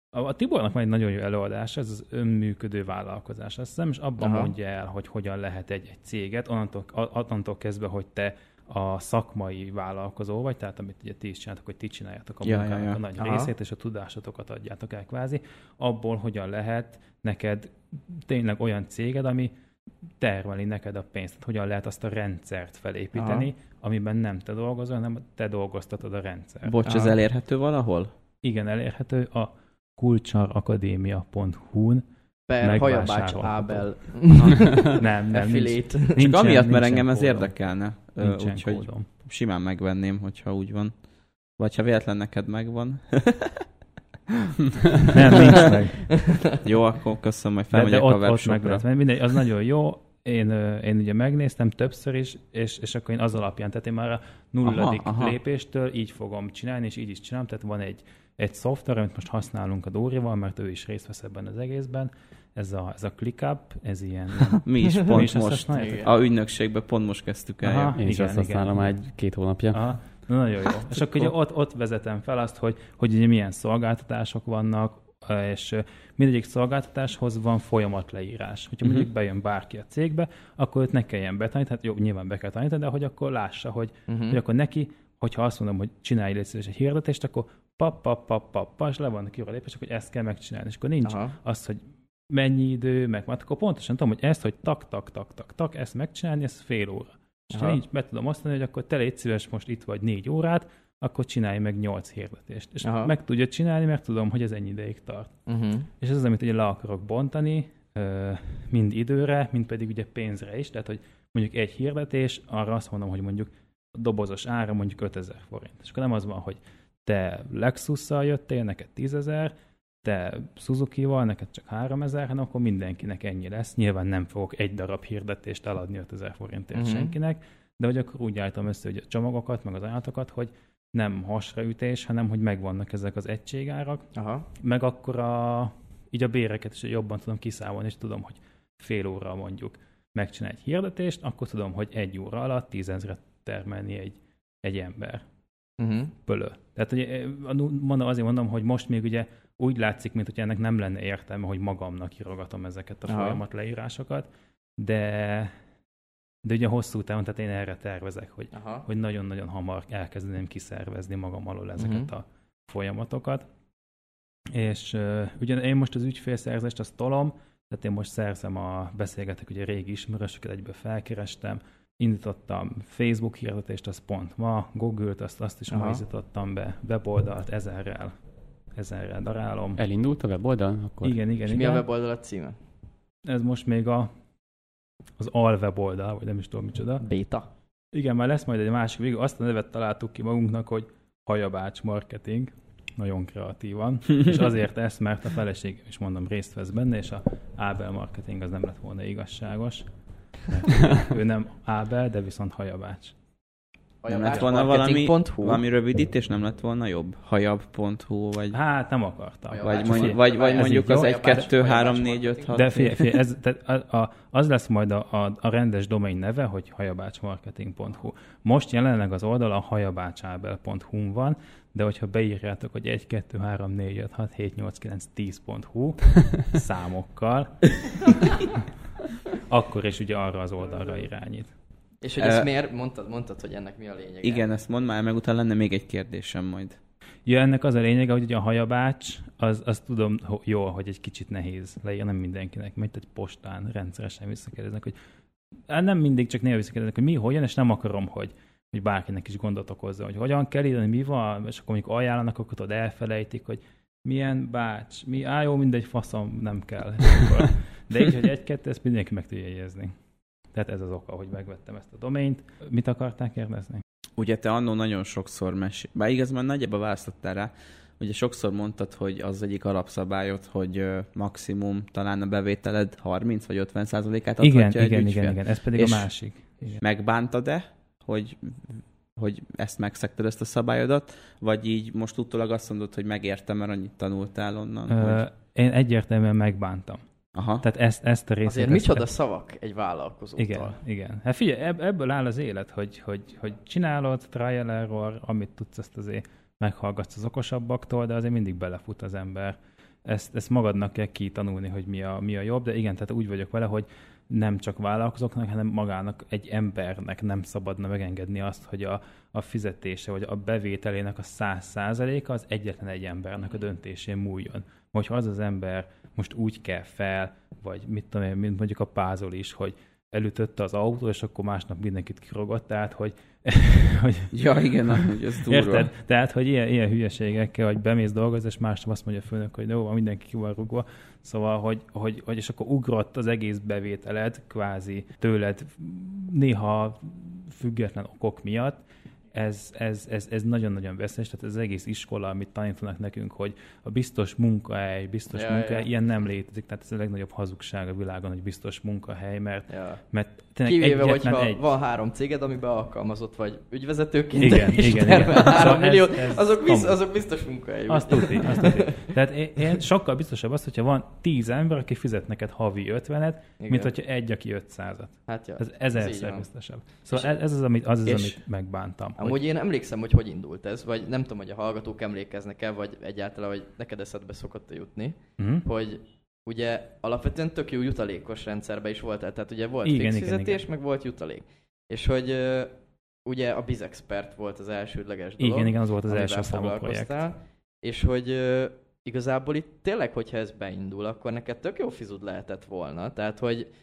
Speaker 4: a Tibornak van egy nagyon jó előadás, ez az önműködő vállalkozás. Azt hiszem, és abban
Speaker 1: Aha.
Speaker 4: Mondja el, hogy hogyan lehet egy, egy céget, onnantól, attantól kezdve, hogy te a szakmai vállalkozó vagy, tehát amit ugye ti is csináltok, hogy ti csináljátok a
Speaker 2: Ja, ja,
Speaker 4: munkának
Speaker 2: ja.
Speaker 4: a nagy
Speaker 1: Aha.
Speaker 4: részét, és a tudásotokat adjátok el kvázi, abból hogyan lehet neked tényleg olyan céged, ami termeli neked a pénzt, tehát hogyan lehet azt a rendszert felépíteni,
Speaker 1: Aha.
Speaker 4: amiben nem te dolgozol, hanem te dolgoztatod a rendszert.
Speaker 2: Bocs, ez
Speaker 1: Aha.
Speaker 2: elérhető valahol?
Speaker 4: Igen, elérhető a kulcsarakadémia.hu-n.
Speaker 1: Per Hajabács. Ábel
Speaker 4: Nem, nem, nincs,
Speaker 1: affiliate.
Speaker 2: Csak
Speaker 4: nincsen,
Speaker 2: amiatt, mert engem ez
Speaker 4: kódom.
Speaker 2: érdekelne. Ö,
Speaker 4: Nincsen
Speaker 2: Úgyhogy simán megvenném, hogyha úgy van. Vagy ha véletlen neked megvan.
Speaker 4: Nem, nincs meg.
Speaker 2: Jó, akkor köszönöm, hogy
Speaker 4: De, de
Speaker 2: felmegyek a
Speaker 4: ott, ott meg
Speaker 2: webshopra.
Speaker 4: lehet venni. Mindegy, az nagyon jó. Én, én ugye megnéztem többször is, és, és akkor én az alapján, tehát én már a nulladik
Speaker 2: aha,
Speaker 4: aha. lépéstől így fogom csinálni, és így is csinálom. Tehát van egy, egy szoftver, amit most használunk a Dórival, mert ő is részt vesz ebben az egészben. Ez a, ez a ClickUp, ez ilyen...
Speaker 2: Mi is
Speaker 4: Mi
Speaker 2: pont
Speaker 4: is azt
Speaker 2: most. A ügynökségben pont most kezdtük el.
Speaker 4: Aha.
Speaker 3: Én is
Speaker 4: Igen,
Speaker 3: azt használom már egy két hónapja.
Speaker 4: Aha, na, nagyon jó. És akkor ugye ott, ott vezetem fel azt, hogy, hogy ugye milyen szolgáltatások vannak, és mindegyik szolgáltatáshoz van folyamatleírás. Hogyha
Speaker 2: Mhm.
Speaker 4: mondjuk bejön bárki a cégbe, akkor őt ne kelljen betanítani, hát jó, nyilván be kell tanítani, de hogy akkor lássa, hogy,
Speaker 1: Mhm.
Speaker 4: hogy akkor neki, hogyha azt mondom, hogy csinálj egy hirdetést, akkor pap, pap, pap, pap, pap, és le vannak a lépések, hogy ezt kell megcsinálni. És akkor nincs
Speaker 1: Aha.
Speaker 4: az, hogy mennyi idő, meg hát akkor pontosan tudom, hogy ezt, hogy tak, tak, tak, tak, tak, ezt megcsinálni, ez fél óra. És ha nincs, be tudom osztani, hogy akkor te légy szíves, most itt vagy négy órát, akkor csinálj meg nyolc hirdetést. És
Speaker 1: Aha.
Speaker 4: Meg tudja csinálni, mert tudom, hogy ez ennyi ideig tart.
Speaker 1: Uh-huh.
Speaker 4: És ez az, amit ugye le akarok bontani, mind időre, mind pedig ugye pénzre is. Tehát, hogy mondjuk egy hirdetés, arra azt mondom, hogy mondjuk a dobozos ára mondjuk 5000 forint. És akkor nem az van, hogy te Lexusszal jöttél, neked 10 ezer, te Suzuki-val, neked csak 3000, hanem akkor mindenkinek ennyi lesz. Nyilván nem fogok egy darab hirdetést eladni 5000 forintért uh-huh. senkinek, de hogy akkor úgy állítom össze hogy a csomagokat, meg az ajánlatokat, hogy nem hasraütés, hanem hogy megvannak ezek az egységárak,
Speaker 1: Aha.
Speaker 4: meg akkor a, így a béreket is jobban tudom kiszámolni, és tudom, hogy fél óra mondjuk megcsinál egy hirdetést, akkor tudom, hogy egy óra alatt tízezret termelni egy, egy ember
Speaker 1: Uh-huh.
Speaker 4: pölő. Tehát ugye, eh, mondom, azért mondom, hogy most még ugye úgy látszik, mint hogy ennek nem lenne értelme, hogy magamnak írogatom ezeket a
Speaker 1: Aha.
Speaker 4: folyamat leírásokat, de, de ugye hosszú távon, tehát én erre tervezek, hogy
Speaker 1: Aha.
Speaker 4: hogy nagyon-nagyon hamar elkezdeném kiszervezni magam alól ezeket
Speaker 1: Mhm.
Speaker 4: uh-huh. a folyamatokat. És uh, ugye én most az ügyfélszerzést azt tolom, tehát én most szerzem a, beszélgetek ugye régi ismerősöket, egyből felkerestem, indítottam Facebook hirdetést, az pont ma, Google-t, azt, azt is ma
Speaker 1: Aha.
Speaker 4: indítottam be, weboldalt ezerrel, ezerrel darálom.
Speaker 3: Elindult a weboldal? Akkor
Speaker 4: Igen, igen,
Speaker 1: És mi
Speaker 4: igen.
Speaker 1: a weboldalat címe?
Speaker 4: Ez most még a, az al weboldal, vagy nem is tudom micsoda.
Speaker 1: Beta.
Speaker 4: Igen, már lesz majd egy másik végül. Azt a nevet találtuk ki magunknak, hogy Hajabács Marketing. Nagyon kreatívan. és azért ezt, mert a feleségem is mondom részt vesz benne, és a Ábel Marketing az nem lett volna igazságos. Mert ő nem Ábel, de viszont Hajabács.
Speaker 2: Nem lett volna valami, valami rövidítés, nem lett volna jobb? Hajab.hu, vagy,
Speaker 4: Hát nem akartam.
Speaker 1: Hajabács.
Speaker 2: vagy,
Speaker 1: Hát,
Speaker 2: mondjuk,
Speaker 1: figyelj,
Speaker 2: vagy, vagy mondjuk az
Speaker 4: jó.
Speaker 2: 1,
Speaker 1: Hajabács,
Speaker 2: 2, 3,
Speaker 1: Hajabács
Speaker 2: 4, 5,
Speaker 1: marketing.
Speaker 2: 6.
Speaker 4: De figyelj, figyelj ez, tehát a, az lesz majd a, a, a rendes domain neve, hogy hajabácsmarketing.hu. Most jelenleg az oldal a hajabácsábel.hu van, de hogyha beírjátok, hogy 1, 2, 3, 4, 5, 6, 7, 8, 9, 10.hu számokkal, akkor is ugye arra az oldalra irányít.
Speaker 1: És hogy ezt miért mondtad, mondtad, hogy ennek mi a lényege?
Speaker 2: Igen, ezt mondd már, meg utána lenne még egy kérdésem majd.
Speaker 4: Ja, ennek az a lényege, hogy ugye a hajabács, az, az tudom ho- jól, hogy egy kicsit nehéz leírni, nem mindenkinek, mert egy postán rendszeresen visszakérdeznek, hogy hát nem mindig, csak néha visszakérdeznek, hogy mi, hogyan, és nem akarom, hogy, hogy bárkinek is gondot okozza, hogy hogyan kell írni, mi van, és akkor mondjuk ajánlanak, akkor tudod, elfelejtik, hogy milyen bács, mi, á, jó, mindegy, faszom, nem kell. De így, hogy egy-kettő, ezt mindenki meg tudja jegyezni. Tehát ez az oka, hogy megvettem ezt a domaint. Mit akarták kérdezni?
Speaker 2: Ugye te annó nagyon sokszor mesél, bár igaz, már nagyjából választottál rá, ugye sokszor mondtad, hogy az egyik alapszabályod, hogy maximum talán a bevételed 30 vagy 50 százalékát adhatja
Speaker 4: Igen,
Speaker 2: egy
Speaker 4: igen,
Speaker 2: ügyfél.
Speaker 4: igen, igen, ez pedig
Speaker 2: És-
Speaker 4: a másik. Igen.
Speaker 2: Megbántad-e, hogy, hogy ezt megszegted ezt a szabályodat, vagy így most utólag azt mondod, hogy megértem, mert annyit tanultál onnan?
Speaker 4: Ö,
Speaker 2: hogy...
Speaker 4: én egyértelműen megbántam.
Speaker 2: Aha.
Speaker 4: Tehát ezt, ezt a részét...
Speaker 1: Azért
Speaker 4: ezt-
Speaker 1: micsoda szavak egy vállalkozótól.
Speaker 4: Igen, igen. Hát figyelj, ebb, ebből áll az élet, hogy, hogy, hogy csinálod, trial error, amit tudsz, azt azért meghallgatsz az okosabbaktól, de azért mindig belefut az ember. Ezt, ezt magadnak kell kitanulni, hogy mi a, mi a jobb, de igen, tehát úgy vagyok vele, hogy nem csak vállalkozóknak, hanem magának, egy embernek nem szabadna megengedni azt, hogy a, a fizetése, vagy a bevételének a száz százaléka az egyetlen egy embernek a döntésén múljon. Hogyha az az ember most úgy kell fel, vagy mit tudom én, mint mondjuk a pázol is, hogy elütötte az autó, és akkor másnap mindenkit kirogott, tehát, hogy, hogy
Speaker 2: Ja, igen, hogy ez durva.
Speaker 4: Érted? Tehát, hogy ilyen, ilyen hülyeségekkel, hogy bemész dolgozni, és másnap azt mondja a főnök, hogy jó, van, mindenki ki van rúgva. Szóval, hogy, hogy, hogy, és akkor ugrott az egész bevételed, kvázi tőled néha független okok miatt, ez, ez, ez, ez nagyon-nagyon veszélyes, tehát ez az egész iskola, amit tanítanak nekünk, hogy a biztos munkahely, biztos
Speaker 1: Ja,
Speaker 4: munkahely,
Speaker 1: ja.
Speaker 4: ilyen nem létezik, tehát ez a legnagyobb hazugság a világon, hogy biztos munkahely, mert,
Speaker 1: Ja.
Speaker 4: mert tényleg
Speaker 1: Kivéve, hogyha
Speaker 4: egy...
Speaker 1: van három céged, amiben alkalmazott vagy ügyvezetőként,
Speaker 4: Igen,
Speaker 1: és
Speaker 4: igen, igen.
Speaker 1: három
Speaker 4: Szóval ez-
Speaker 1: milliót,
Speaker 4: ez
Speaker 1: azok, biz, azok biztos munkahelyű.
Speaker 4: Azt tudni, azt tudni. Tehát én, sokkal biztosabb az, hogyha van tíz ember, aki fizet neked havi 50-et,
Speaker 1: Igen.
Speaker 4: mint hogyha egy, aki 500-at.
Speaker 1: Hát ja,
Speaker 4: Ez ezerszer biztosabb. Szóval ez, ez az, amit, az, az amit megbántam. Hogy,
Speaker 1: Amúgy én emlékszem, hogy hogy indult ez, vagy nem tudom, hogy a hallgatók emlékeznek-e, vagy egyáltalán, hogy neked eszedbe szokott jutni,
Speaker 4: uh-huh.
Speaker 1: hogy ugye alapvetően tök jó jutalékos rendszerben is voltál, tehát ugye volt
Speaker 4: Igen,
Speaker 1: fix
Speaker 4: igen,
Speaker 1: fizetés,
Speaker 4: igen.
Speaker 1: meg volt jutalék. És hogy ugye a Bizexpert volt az elsődleges dolog.
Speaker 4: igen, igen, az volt az első számú projekt.
Speaker 1: És hogy igazából itt tényleg, hogyha ez beindul, akkor neked tök jó fizud lehetett volna. Tehát, hogy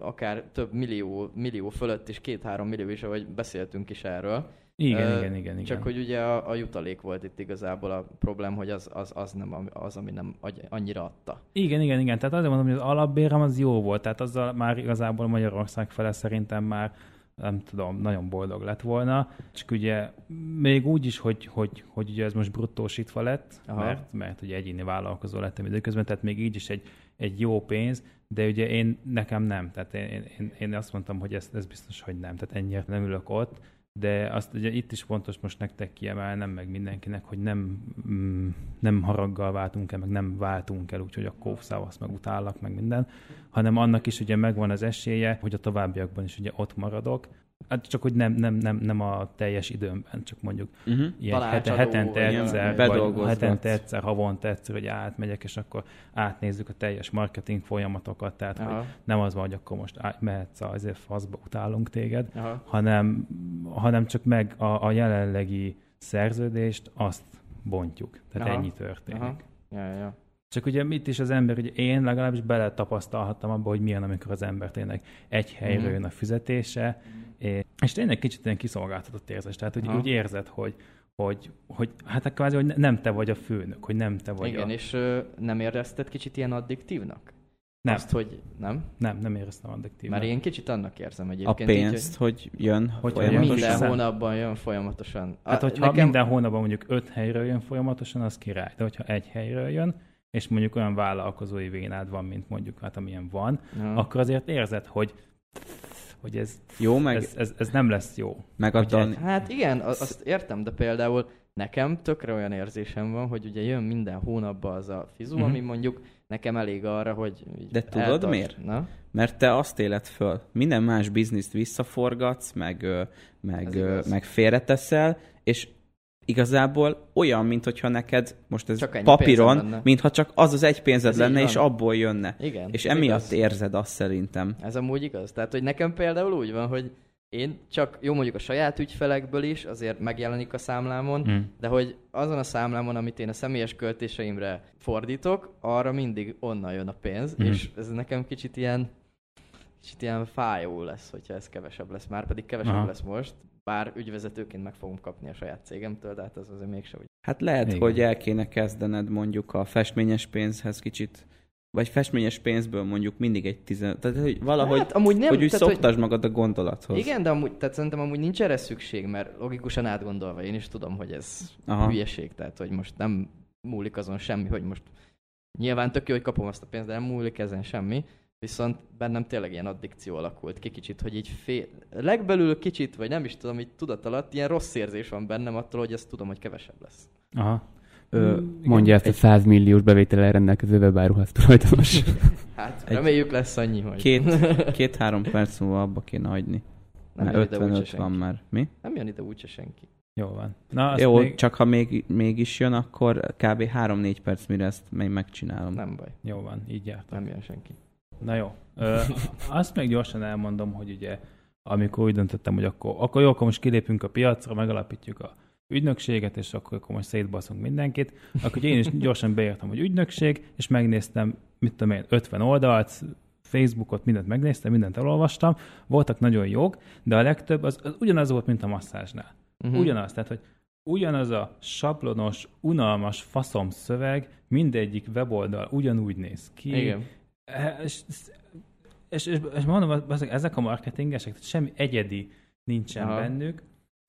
Speaker 1: akár több millió, millió fölött is, két-három millió is, ahogy beszéltünk is erről.
Speaker 4: Igen,
Speaker 1: Ö,
Speaker 4: igen, igen, igen.
Speaker 1: Csak hogy ugye a, a jutalék volt itt igazából a problém, hogy az, az, az nem az, ami nem annyira adta.
Speaker 4: Igen, igen, igen. Tehát azért mondom, hogy az alapbérem az jó volt. Tehát azzal már igazából Magyarország fele szerintem már nem tudom, nagyon boldog lett volna. Csak ugye még úgy is, hogy, hogy, hogy ugye ez most bruttósítva lett,
Speaker 1: Aha.
Speaker 4: mert, mert ugye egyéni vállalkozó lettem időközben, tehát még így is egy, egy jó pénz, de ugye én, nekem nem. Tehát én, én, én azt mondtam, hogy ez, ez biztos, hogy nem. Tehát ennyire nem ülök ott. De azt ugye itt is fontos most nektek kiemelnem, meg mindenkinek, hogy nem, mm, nem haraggal váltunk el, meg nem váltunk el, úgyhogy akkor szavasz, meg utállak, meg minden, hanem annak is ugye megvan az esélye, hogy a továbbiakban is ugye ott maradok. Hát csak hogy nem, nem, nem, nem a teljes időmben, csak mondjuk
Speaker 2: Uh-huh.
Speaker 4: ilyen hete,
Speaker 1: Tanácsadó,
Speaker 4: hetente egyszer, vagy hetente egyszer, havonta egyszer, hogy átmegyek, és akkor átnézzük a teljes marketing folyamatokat, tehát hogy
Speaker 1: Aha,
Speaker 4: nem az van, hogy akkor most át- mehetsz a, azért faszba, utálunk téged,
Speaker 1: aha.
Speaker 4: hanem, hanem csak meg a, a jelenlegi szerződést, azt bontjuk. Tehát
Speaker 1: Aha.
Speaker 4: ennyi történik.
Speaker 1: Aha. Ja, ja.
Speaker 4: Csak ugye mit is az ember, ugye én legalábbis bele tapasztalhattam abba, hogy milyen, amikor az ember tényleg egy helyről
Speaker 1: Mhm.
Speaker 4: jön a fizetése, és, és tényleg kicsit ilyen kiszolgáltatott érzés. Tehát úgy,
Speaker 1: Aha.
Speaker 4: úgy érzed, hogy, hogy, hogy hát kvázi, hogy nem te vagy a főnök, hogy nem te vagy
Speaker 1: Igen,
Speaker 4: a...
Speaker 1: és ö, nem érezted kicsit ilyen addiktívnak?
Speaker 4: Nem,
Speaker 1: Azt, hogy nem?
Speaker 4: nem, nem éreztem addiktív.
Speaker 1: Mert én kicsit annak érzem
Speaker 2: A
Speaker 1: egyébként. így,
Speaker 2: pénzt, hogy jön
Speaker 4: Hogy
Speaker 1: hogy
Speaker 2: folyamatosan.
Speaker 1: minden hónapban jön folyamatosan.
Speaker 4: Hát, hogyha nekem... minden hónapban mondjuk öt helyről jön folyamatosan, az király. De hogyha egy helyről jön, és mondjuk olyan vállalkozói vénád van, mint mondjuk hát amilyen van,
Speaker 1: Ja.
Speaker 4: akkor azért érzed, hogy hogy ez,
Speaker 2: Jó, meg,
Speaker 4: ez, ez, ez nem lesz jó.
Speaker 2: meg a.
Speaker 1: Hát igen, azt értem, de például nekem tökre olyan érzésem van, hogy ugye jön minden hónapban az a fizu,
Speaker 4: Mhm.
Speaker 1: ami mondjuk nekem elég arra, hogy
Speaker 2: De tudod
Speaker 1: eltart-
Speaker 2: miért?
Speaker 1: Na?
Speaker 2: Mert te azt éled föl. Minden más bizniszt visszaforgatsz, meg, meg, meg félreteszel, és igazából olyan, mintha neked most ez
Speaker 1: Csak
Speaker 2: papíron, mintha csak az az egy pénzed
Speaker 1: Ez
Speaker 2: lenne, és abból jönne.
Speaker 1: Igen.
Speaker 2: És emiatt
Speaker 1: igaz.
Speaker 2: érzed azt szerintem.
Speaker 1: Ez amúgy igaz. Tehát, hogy nekem például úgy van, hogy én csak, jó mondjuk a saját ügyfelekből is, azért megjelenik a számlámon,
Speaker 4: Mm.
Speaker 1: de hogy azon a számlámon, amit én a személyes költéseimre fordítok, arra mindig onnan jön a pénz,
Speaker 4: Mhm.
Speaker 1: és ez nekem kicsit ilyen, kicsit ilyen fájó lesz, hogyha ez kevesebb lesz. Már pedig kevesebb
Speaker 4: Aha.
Speaker 1: lesz most, bár ügyvezetőként meg fogom kapni a saját cégemtől, de hát az azért mégse úgy.
Speaker 2: Hát lehet,
Speaker 4: Igen.
Speaker 2: hogy el kéne kezdened mondjuk a festményes pénzhez kicsit, vagy festményes pénzből mondjuk mindig egy tizen... Tehát, hogy valahogy,
Speaker 1: hát, amúgy nem,
Speaker 2: hogy úgy
Speaker 1: tehát,
Speaker 2: szoktasd magad a gondolathoz.
Speaker 1: Igen, de amúgy, tehát szerintem amúgy nincs erre szükség, mert logikusan átgondolva én is tudom, hogy ez
Speaker 2: Aha.
Speaker 1: hülyeség, tehát hogy most nem múlik azon semmi, hogy most nyilván tök jó, hogy kapom azt a pénzt, de nem múlik ezen semmi, viszont bennem tényleg ilyen addikció alakult ki kicsit, hogy így fél, legbelül kicsit, vagy nem is tudom, így tudat alatt ilyen rossz érzés van bennem attól, hogy ezt tudom, hogy kevesebb lesz.
Speaker 4: Aha.
Speaker 2: Ö,
Speaker 3: Mondja ezt a 100 milliós bevétellel rendelkező webáruház tulajdonos.
Speaker 1: Hát
Speaker 2: Egy-
Speaker 1: reméljük lesz annyi, hogy
Speaker 2: Két, két-három perc múlva abba kéne hagyni.
Speaker 1: nem
Speaker 2: Mert
Speaker 1: jön ide úgyse
Speaker 2: 55 van
Speaker 1: senki.
Speaker 2: már. Mi?
Speaker 1: Nem jön ide úgyse senki.
Speaker 4: Jó van. Na, azt
Speaker 2: Jó,
Speaker 4: még...
Speaker 2: csak ha még, mégis jön, akkor kb. 3-4 perc, mire ezt még megcsinálom.
Speaker 1: Nem baj,
Speaker 4: Jó van, így jártam.
Speaker 1: nem jön senki.
Speaker 4: Na jó. Ö, azt még gyorsan elmondom, hogy ugye amikor úgy döntöttem, hogy akkor, akkor jó, akkor most kilépünk a piacra, megalapítjuk a ügynökséget, és akkor, akkor most szétbaszunk mindenkit, akkor ugye én is gyorsan beírtam, hogy ügynökség, és megnéztem, mit tudom én, 50 oldalt, Facebookot, mindent megnéztem, mindent elolvastam, voltak nagyon jók, de a legtöbb az, az ugyanaz volt, mint a masszázsnál.
Speaker 1: Uh-huh.
Speaker 4: Ugyanaz, tehát, hogy ugyanaz a sablonos, unalmas faszom szöveg, mindegyik weboldal ugyanúgy néz ki.
Speaker 1: Igen.
Speaker 4: Eh, És, és, és, és mondom, ezek a marketingesek, tehát semmi egyedi nincsen
Speaker 1: Aha.
Speaker 4: Bennük,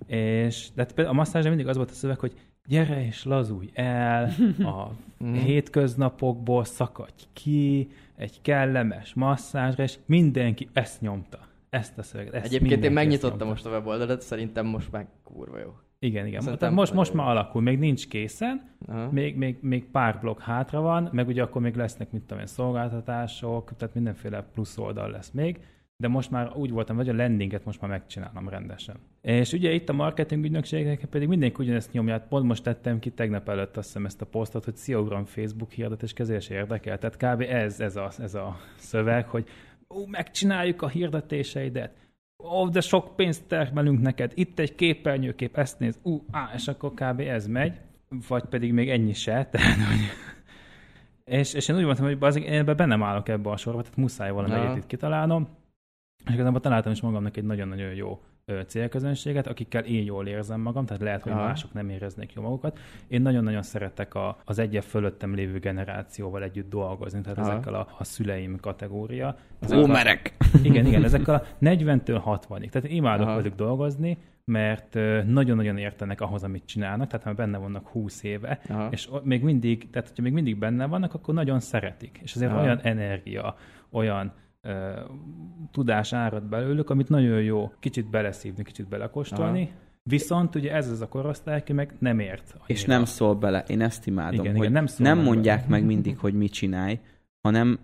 Speaker 4: és de hát például a masszázsnál mindig az volt a szöveg, hogy gyere és lazulj el, a
Speaker 1: Mhm.
Speaker 4: hétköznapokból szakadj ki, egy kellemes masszázsra, és mindenki ezt nyomta. Ezt a szöveget. Ezt
Speaker 1: Egyébként én megnyitottam most a weboldalat, szerintem most már kurva jó.
Speaker 4: Igen, igen.
Speaker 1: Szerintem
Speaker 4: most, most már alakul, még nincs készen,
Speaker 1: Aha.
Speaker 4: még, még, még pár blokk hátra van, meg ugye akkor még lesznek, mit tudom én, szolgáltatások, tehát mindenféle plusz oldal lesz még, de most már úgy voltam, hogy a landinget most már megcsinálom rendesen. És ugye itt a marketing ügynökségek pedig mindenki ugyanezt nyomja, Hát pont most tettem ki tegnap előtt azt hiszem ezt a posztot, hogy szia uram, Facebook hirdetés kezelés érdekel. Tehát kb. ez, ez, a, ez a szöveg, hogy ó, megcsináljuk a hirdetéseidet, ó, de sok pénzt termelünk neked, itt egy képernyőkép, ezt néz, ú, á, és akkor kb. ez megy, vagy pedig még ennyi se, tehát, hogy... És, és én úgy mondtam, hogy bazzik, én ebben bennem állok ebbe a sorba, tehát muszáj valami egyet itt kitalálnom, és igazából találtam is magamnak egy nagyon-nagyon jó célközönséget, akikkel én jól érzem magam, tehát lehet, hogy
Speaker 1: Aha.
Speaker 4: mások nem éreznék jól magukat. Én nagyon-nagyon szeretek a, az egyet fölöttem lévő generációval együtt dolgozni, tehát
Speaker 1: Aha.
Speaker 4: ezekkel a, a szüleim kategória.
Speaker 2: Boomerek!
Speaker 4: Igen, igen, ezekkel a 40-től 60-ig. Tehát én imádok
Speaker 1: Aha.
Speaker 4: velük dolgozni, mert nagyon-nagyon értenek ahhoz, amit csinálnak, tehát ha benne vannak 20 éve,
Speaker 1: Aha.
Speaker 4: és még mindig, tehát hogyha még mindig benne vannak, akkor nagyon szeretik. És azért
Speaker 1: Aha.
Speaker 4: olyan energia, olyan ö, tudás árad belőlük, amit nagyon jó kicsit beleszívni, kicsit belekóstolni. Viszont ugye ez az a korosztály, aki meg nem ért.
Speaker 2: És
Speaker 4: annyira.
Speaker 2: nem szól bele. Én ezt imádom,
Speaker 4: Igen,
Speaker 2: hogy
Speaker 4: igen, nem
Speaker 2: nem, nem
Speaker 4: bele.
Speaker 2: mondják meg mindig, hogy mit csinálj, hanem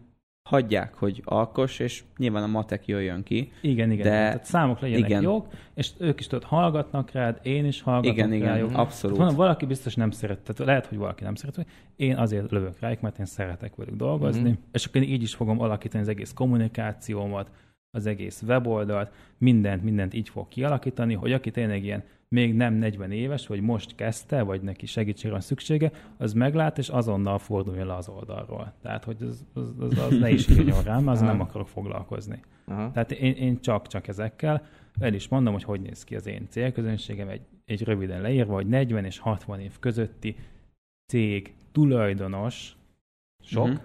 Speaker 2: hagyják, hogy alkos, és nyilván a matek jöjjön ki.
Speaker 4: Igen, igen.
Speaker 2: De-
Speaker 4: Tehát számok legyenek
Speaker 2: igen.
Speaker 4: jók, és ők is tudod, hallgatnak rád, én is hallgatok
Speaker 2: Igen, igen,
Speaker 4: rájuk.
Speaker 2: abszolút.
Speaker 4: Tehát mondom, valaki biztos nem szeret, tehát lehet, hogy valaki nem szeret, én azért lövök rájuk, mert én szeretek velük dolgozni,
Speaker 1: Mhm.
Speaker 4: és akkor én így is fogom alakítani az egész kommunikációmat, az egész weboldalt, mindent, mindent így fog kialakítani, hogy aki tényleg ilyen még nem 40 éves, vagy most kezdte, vagy neki segítségre van szüksége, az meglát, és azonnal forduljon le az oldalról. Tehát, hogy az, az, az, az ne is írjon rám, az nem akarok foglalkozni.
Speaker 1: Aha.
Speaker 4: Tehát én, én csak-csak ezekkel, el is mondom, hogy hogy néz ki az én célközönségem, egy, egy röviden leírva, hogy 40 és 60 év közötti cég tulajdonos sok, uh-huh.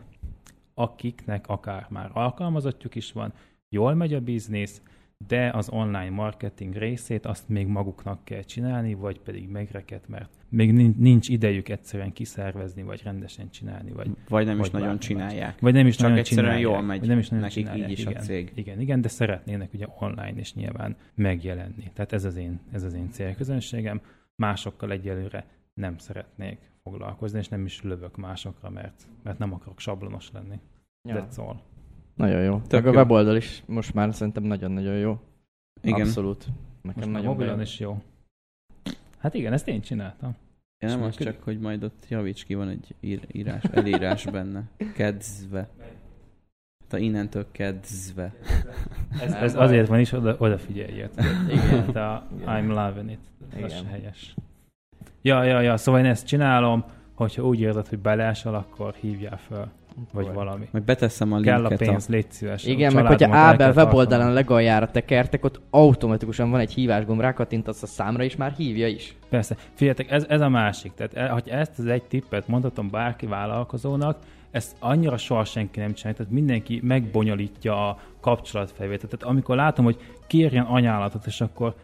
Speaker 4: akiknek akár már alkalmazottjuk is van, jól megy a biznisz, de az online marketing részét azt még maguknak kell csinálni, vagy pedig megreket, mert még nin- nincs idejük egyszerűen kiszervezni, vagy rendesen csinálni, vagy
Speaker 2: Vagy nem is
Speaker 4: Vagy
Speaker 2: nagyon
Speaker 4: bármi
Speaker 2: csinálják.
Speaker 4: vagy nem is
Speaker 2: Csak
Speaker 4: nagyon
Speaker 2: egyszerűen
Speaker 4: csinálják,
Speaker 2: jól megy
Speaker 4: vagy nem is nagyon
Speaker 2: nekik
Speaker 4: csinálják,
Speaker 2: így is a
Speaker 4: igen,
Speaker 2: cég.
Speaker 4: Igen, igen, de szeretnének ugye online is nyilván megjelenni. Tehát ez az én, ez az én célközönségem. Másokkal egyelőre nem szeretnék foglalkozni, és nem is lövök másokra, mert, mert nem akarok sablonos lenni.
Speaker 1: Ja.
Speaker 4: That's all.
Speaker 1: Nagyon jó.
Speaker 2: Tök
Speaker 1: Meg a
Speaker 2: jó.
Speaker 1: weboldal is most már szerintem nagyon-nagyon jó.
Speaker 2: Igen.
Speaker 1: Abszolút.
Speaker 4: Most
Speaker 1: Nekem
Speaker 4: már
Speaker 1: nagyon
Speaker 4: mobilon is jó. Hát igen, ezt én csináltam.
Speaker 2: Ja, nem az csak, hogy majd ott javíts ki, van egy ír, írás, elírás benne. Kedzve. Hát innentől kezdve.
Speaker 4: Ez, ez azért van is, oda, odafigyeljél.
Speaker 1: Igen.
Speaker 4: A I'm loving it. Ez
Speaker 1: Igen.
Speaker 4: se helyes. Ja, ja, ja, szóval én ezt csinálom, hogyha úgy érzed, hogy belásol, akkor hívjál fel, vagy valami.
Speaker 2: Majd beteszem a
Speaker 4: Kell a
Speaker 2: linket
Speaker 4: pénz, légy szíves.
Speaker 1: Igen,
Speaker 4: A
Speaker 1: meg hogyha Ábel weboldalán legaljára tekertek, ott automatikusan van egy hívásgomb, rákattintasz a számra, és már hívja is.
Speaker 4: Persze. Figyeljetek, ez, ez a másik. Tehát, e- hogy ezt az egy tippet mondhatom bárki vállalkozónak, ezt annyira soha senki nem csinálja, tehát mindenki megbonyolítja a kapcsolatfelvételt. Tehát amikor látom, hogy kérjen anyálatot, és akkor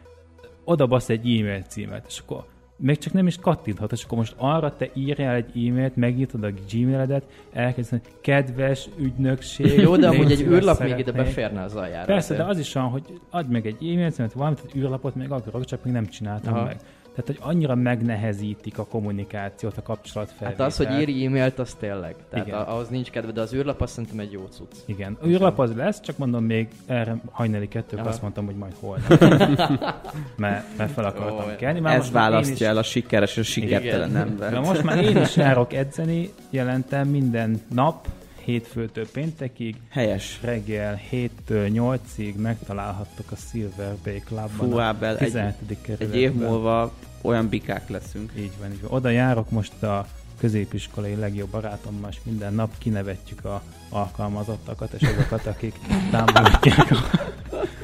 Speaker 4: oda basz egy e-mail címet, és akkor még csak nem is kattinthat, és akkor most arra te írjál egy e-mailt, megnyitod a gmailedet, elkezded, kedves ügynökség.
Speaker 1: Jó, de amúgy egy űrlap még ide beférne az aljára.
Speaker 4: Persze, de az is van, hogy adj meg egy e-mail címet, valamit, egy űrlapot még akarok, csak még nem csináltam
Speaker 1: Aha.
Speaker 4: meg. Tehát, hogy annyira megnehezítik a kommunikációt, a
Speaker 1: Hát
Speaker 4: kapcsolatfelvételt.
Speaker 1: az, hogy írj e-mailt, az tényleg. Tehát
Speaker 4: Igen.
Speaker 1: ahhoz nincs kedve, de az űrlap azt szerintem egy jó cucc.
Speaker 4: Igen, a űrlap az lesz, csak mondom még erre hajnali kettők
Speaker 1: Aha.
Speaker 4: azt mondtam, hogy majd holnap. mert, mert fel akartam
Speaker 1: Jó,
Speaker 4: kelni. Már
Speaker 2: Ez választja
Speaker 4: is-
Speaker 2: el a sikeres és a sikertelen embert.
Speaker 4: De most már én is járok edzeni, jelentem minden nap, hétfőtől péntekig,
Speaker 2: Helyes.
Speaker 4: reggel 7-től 8-ig megtalálhattok a Silver Bay Clubban.
Speaker 2: Fú, Ábel, egy,
Speaker 4: 17.
Speaker 2: egy év múlva olyan bikák leszünk.
Speaker 4: Így van, így van. Oda járok most a középiskolai legjobb barátommal, és minden nap kinevetjük a alkalmazottakat, és azokat, akik támogatják a,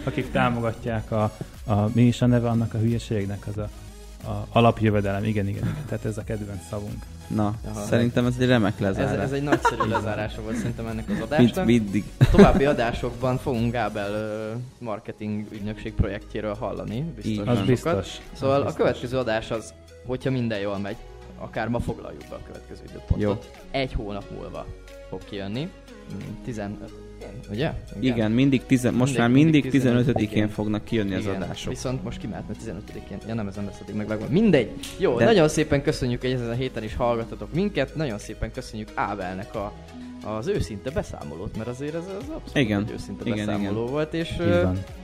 Speaker 4: akik támogatják a, a, mi is a neve annak a hülyeségnek, az a, a alapjövedelem, igen, igen, igen, tehát ez a kedvenc szavunk.
Speaker 2: Na,
Speaker 1: Aha.
Speaker 2: szerintem ez egy remek
Speaker 1: Ez,
Speaker 2: lezárás.
Speaker 1: ez egy nagyszerű lezárása volt szerintem ennek az
Speaker 2: Mint
Speaker 1: adásnak.
Speaker 2: mindig.
Speaker 1: További adásokban fogunk Gábel marketing ügynökség projektjéről hallani.
Speaker 2: Így
Speaker 1: Biztos
Speaker 2: van.
Speaker 4: Az
Speaker 1: sokat.
Speaker 4: biztos.
Speaker 1: Szóval
Speaker 4: az
Speaker 1: a
Speaker 4: biztos.
Speaker 1: következő adás az, hogyha minden jól megy, akár ma foglaljuk be a következő időpontot.
Speaker 2: Jó.
Speaker 1: Egy hónap múlva fog kijönni. Mm, 15 ugye?
Speaker 2: Igen, mindig tizen, most
Speaker 1: Mindig-
Speaker 2: már mindig
Speaker 1: mindig
Speaker 2: 15-én
Speaker 1: 15-én
Speaker 2: fognak kijönni az
Speaker 1: Igen,
Speaker 2: adások.
Speaker 1: Viszont most kimehet, mert 15-én. Ja nem, ez nem lesz addig meg megvan. Mindegy. Jó,
Speaker 2: De...
Speaker 1: nagyon szépen köszönjük, hogy ezen a héten is hallgatatok minket. Nagyon szépen köszönjük Ábelnek a, az őszinte beszámolót, mert azért ez az abszolút
Speaker 2: Igen.
Speaker 1: egy őszinte
Speaker 2: Igen,
Speaker 1: beszámoló volt, és,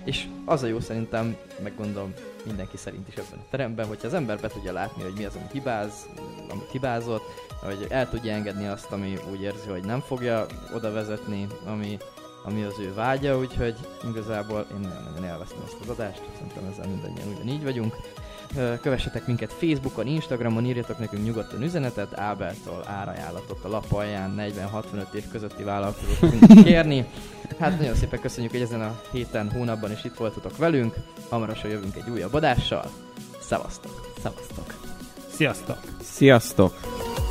Speaker 1: és az a jó szerintem, meg gondolom mindenki szerint is ebben a teremben, hogyha az ember be tudja látni, hogy mi az, ami hibáz, amit hibázott, hogy el tudja engedni azt, ami úgy érzi, hogy nem fogja oda vezetni, ami, ami az ő vágya, úgyhogy igazából én nagyon-nagyon élveztem ezt az adást, szerintem ezzel mindannyian ugyanígy vagyunk. Kövessetek minket Facebookon, Instagramon, írjatok nekünk nyugodtan üzenetet, Ábeltól árajánlatot a lap alján 40-65 év közötti vállalkozók tudunk kérni. Hát nagyon szépen köszönjük, hogy ezen a héten, hónapban is itt voltatok velünk. Hamarosan jövünk egy újabb adással. Szevasztok!
Speaker 2: Szevasztok.
Speaker 4: Sziasztok!
Speaker 2: Sziasztok!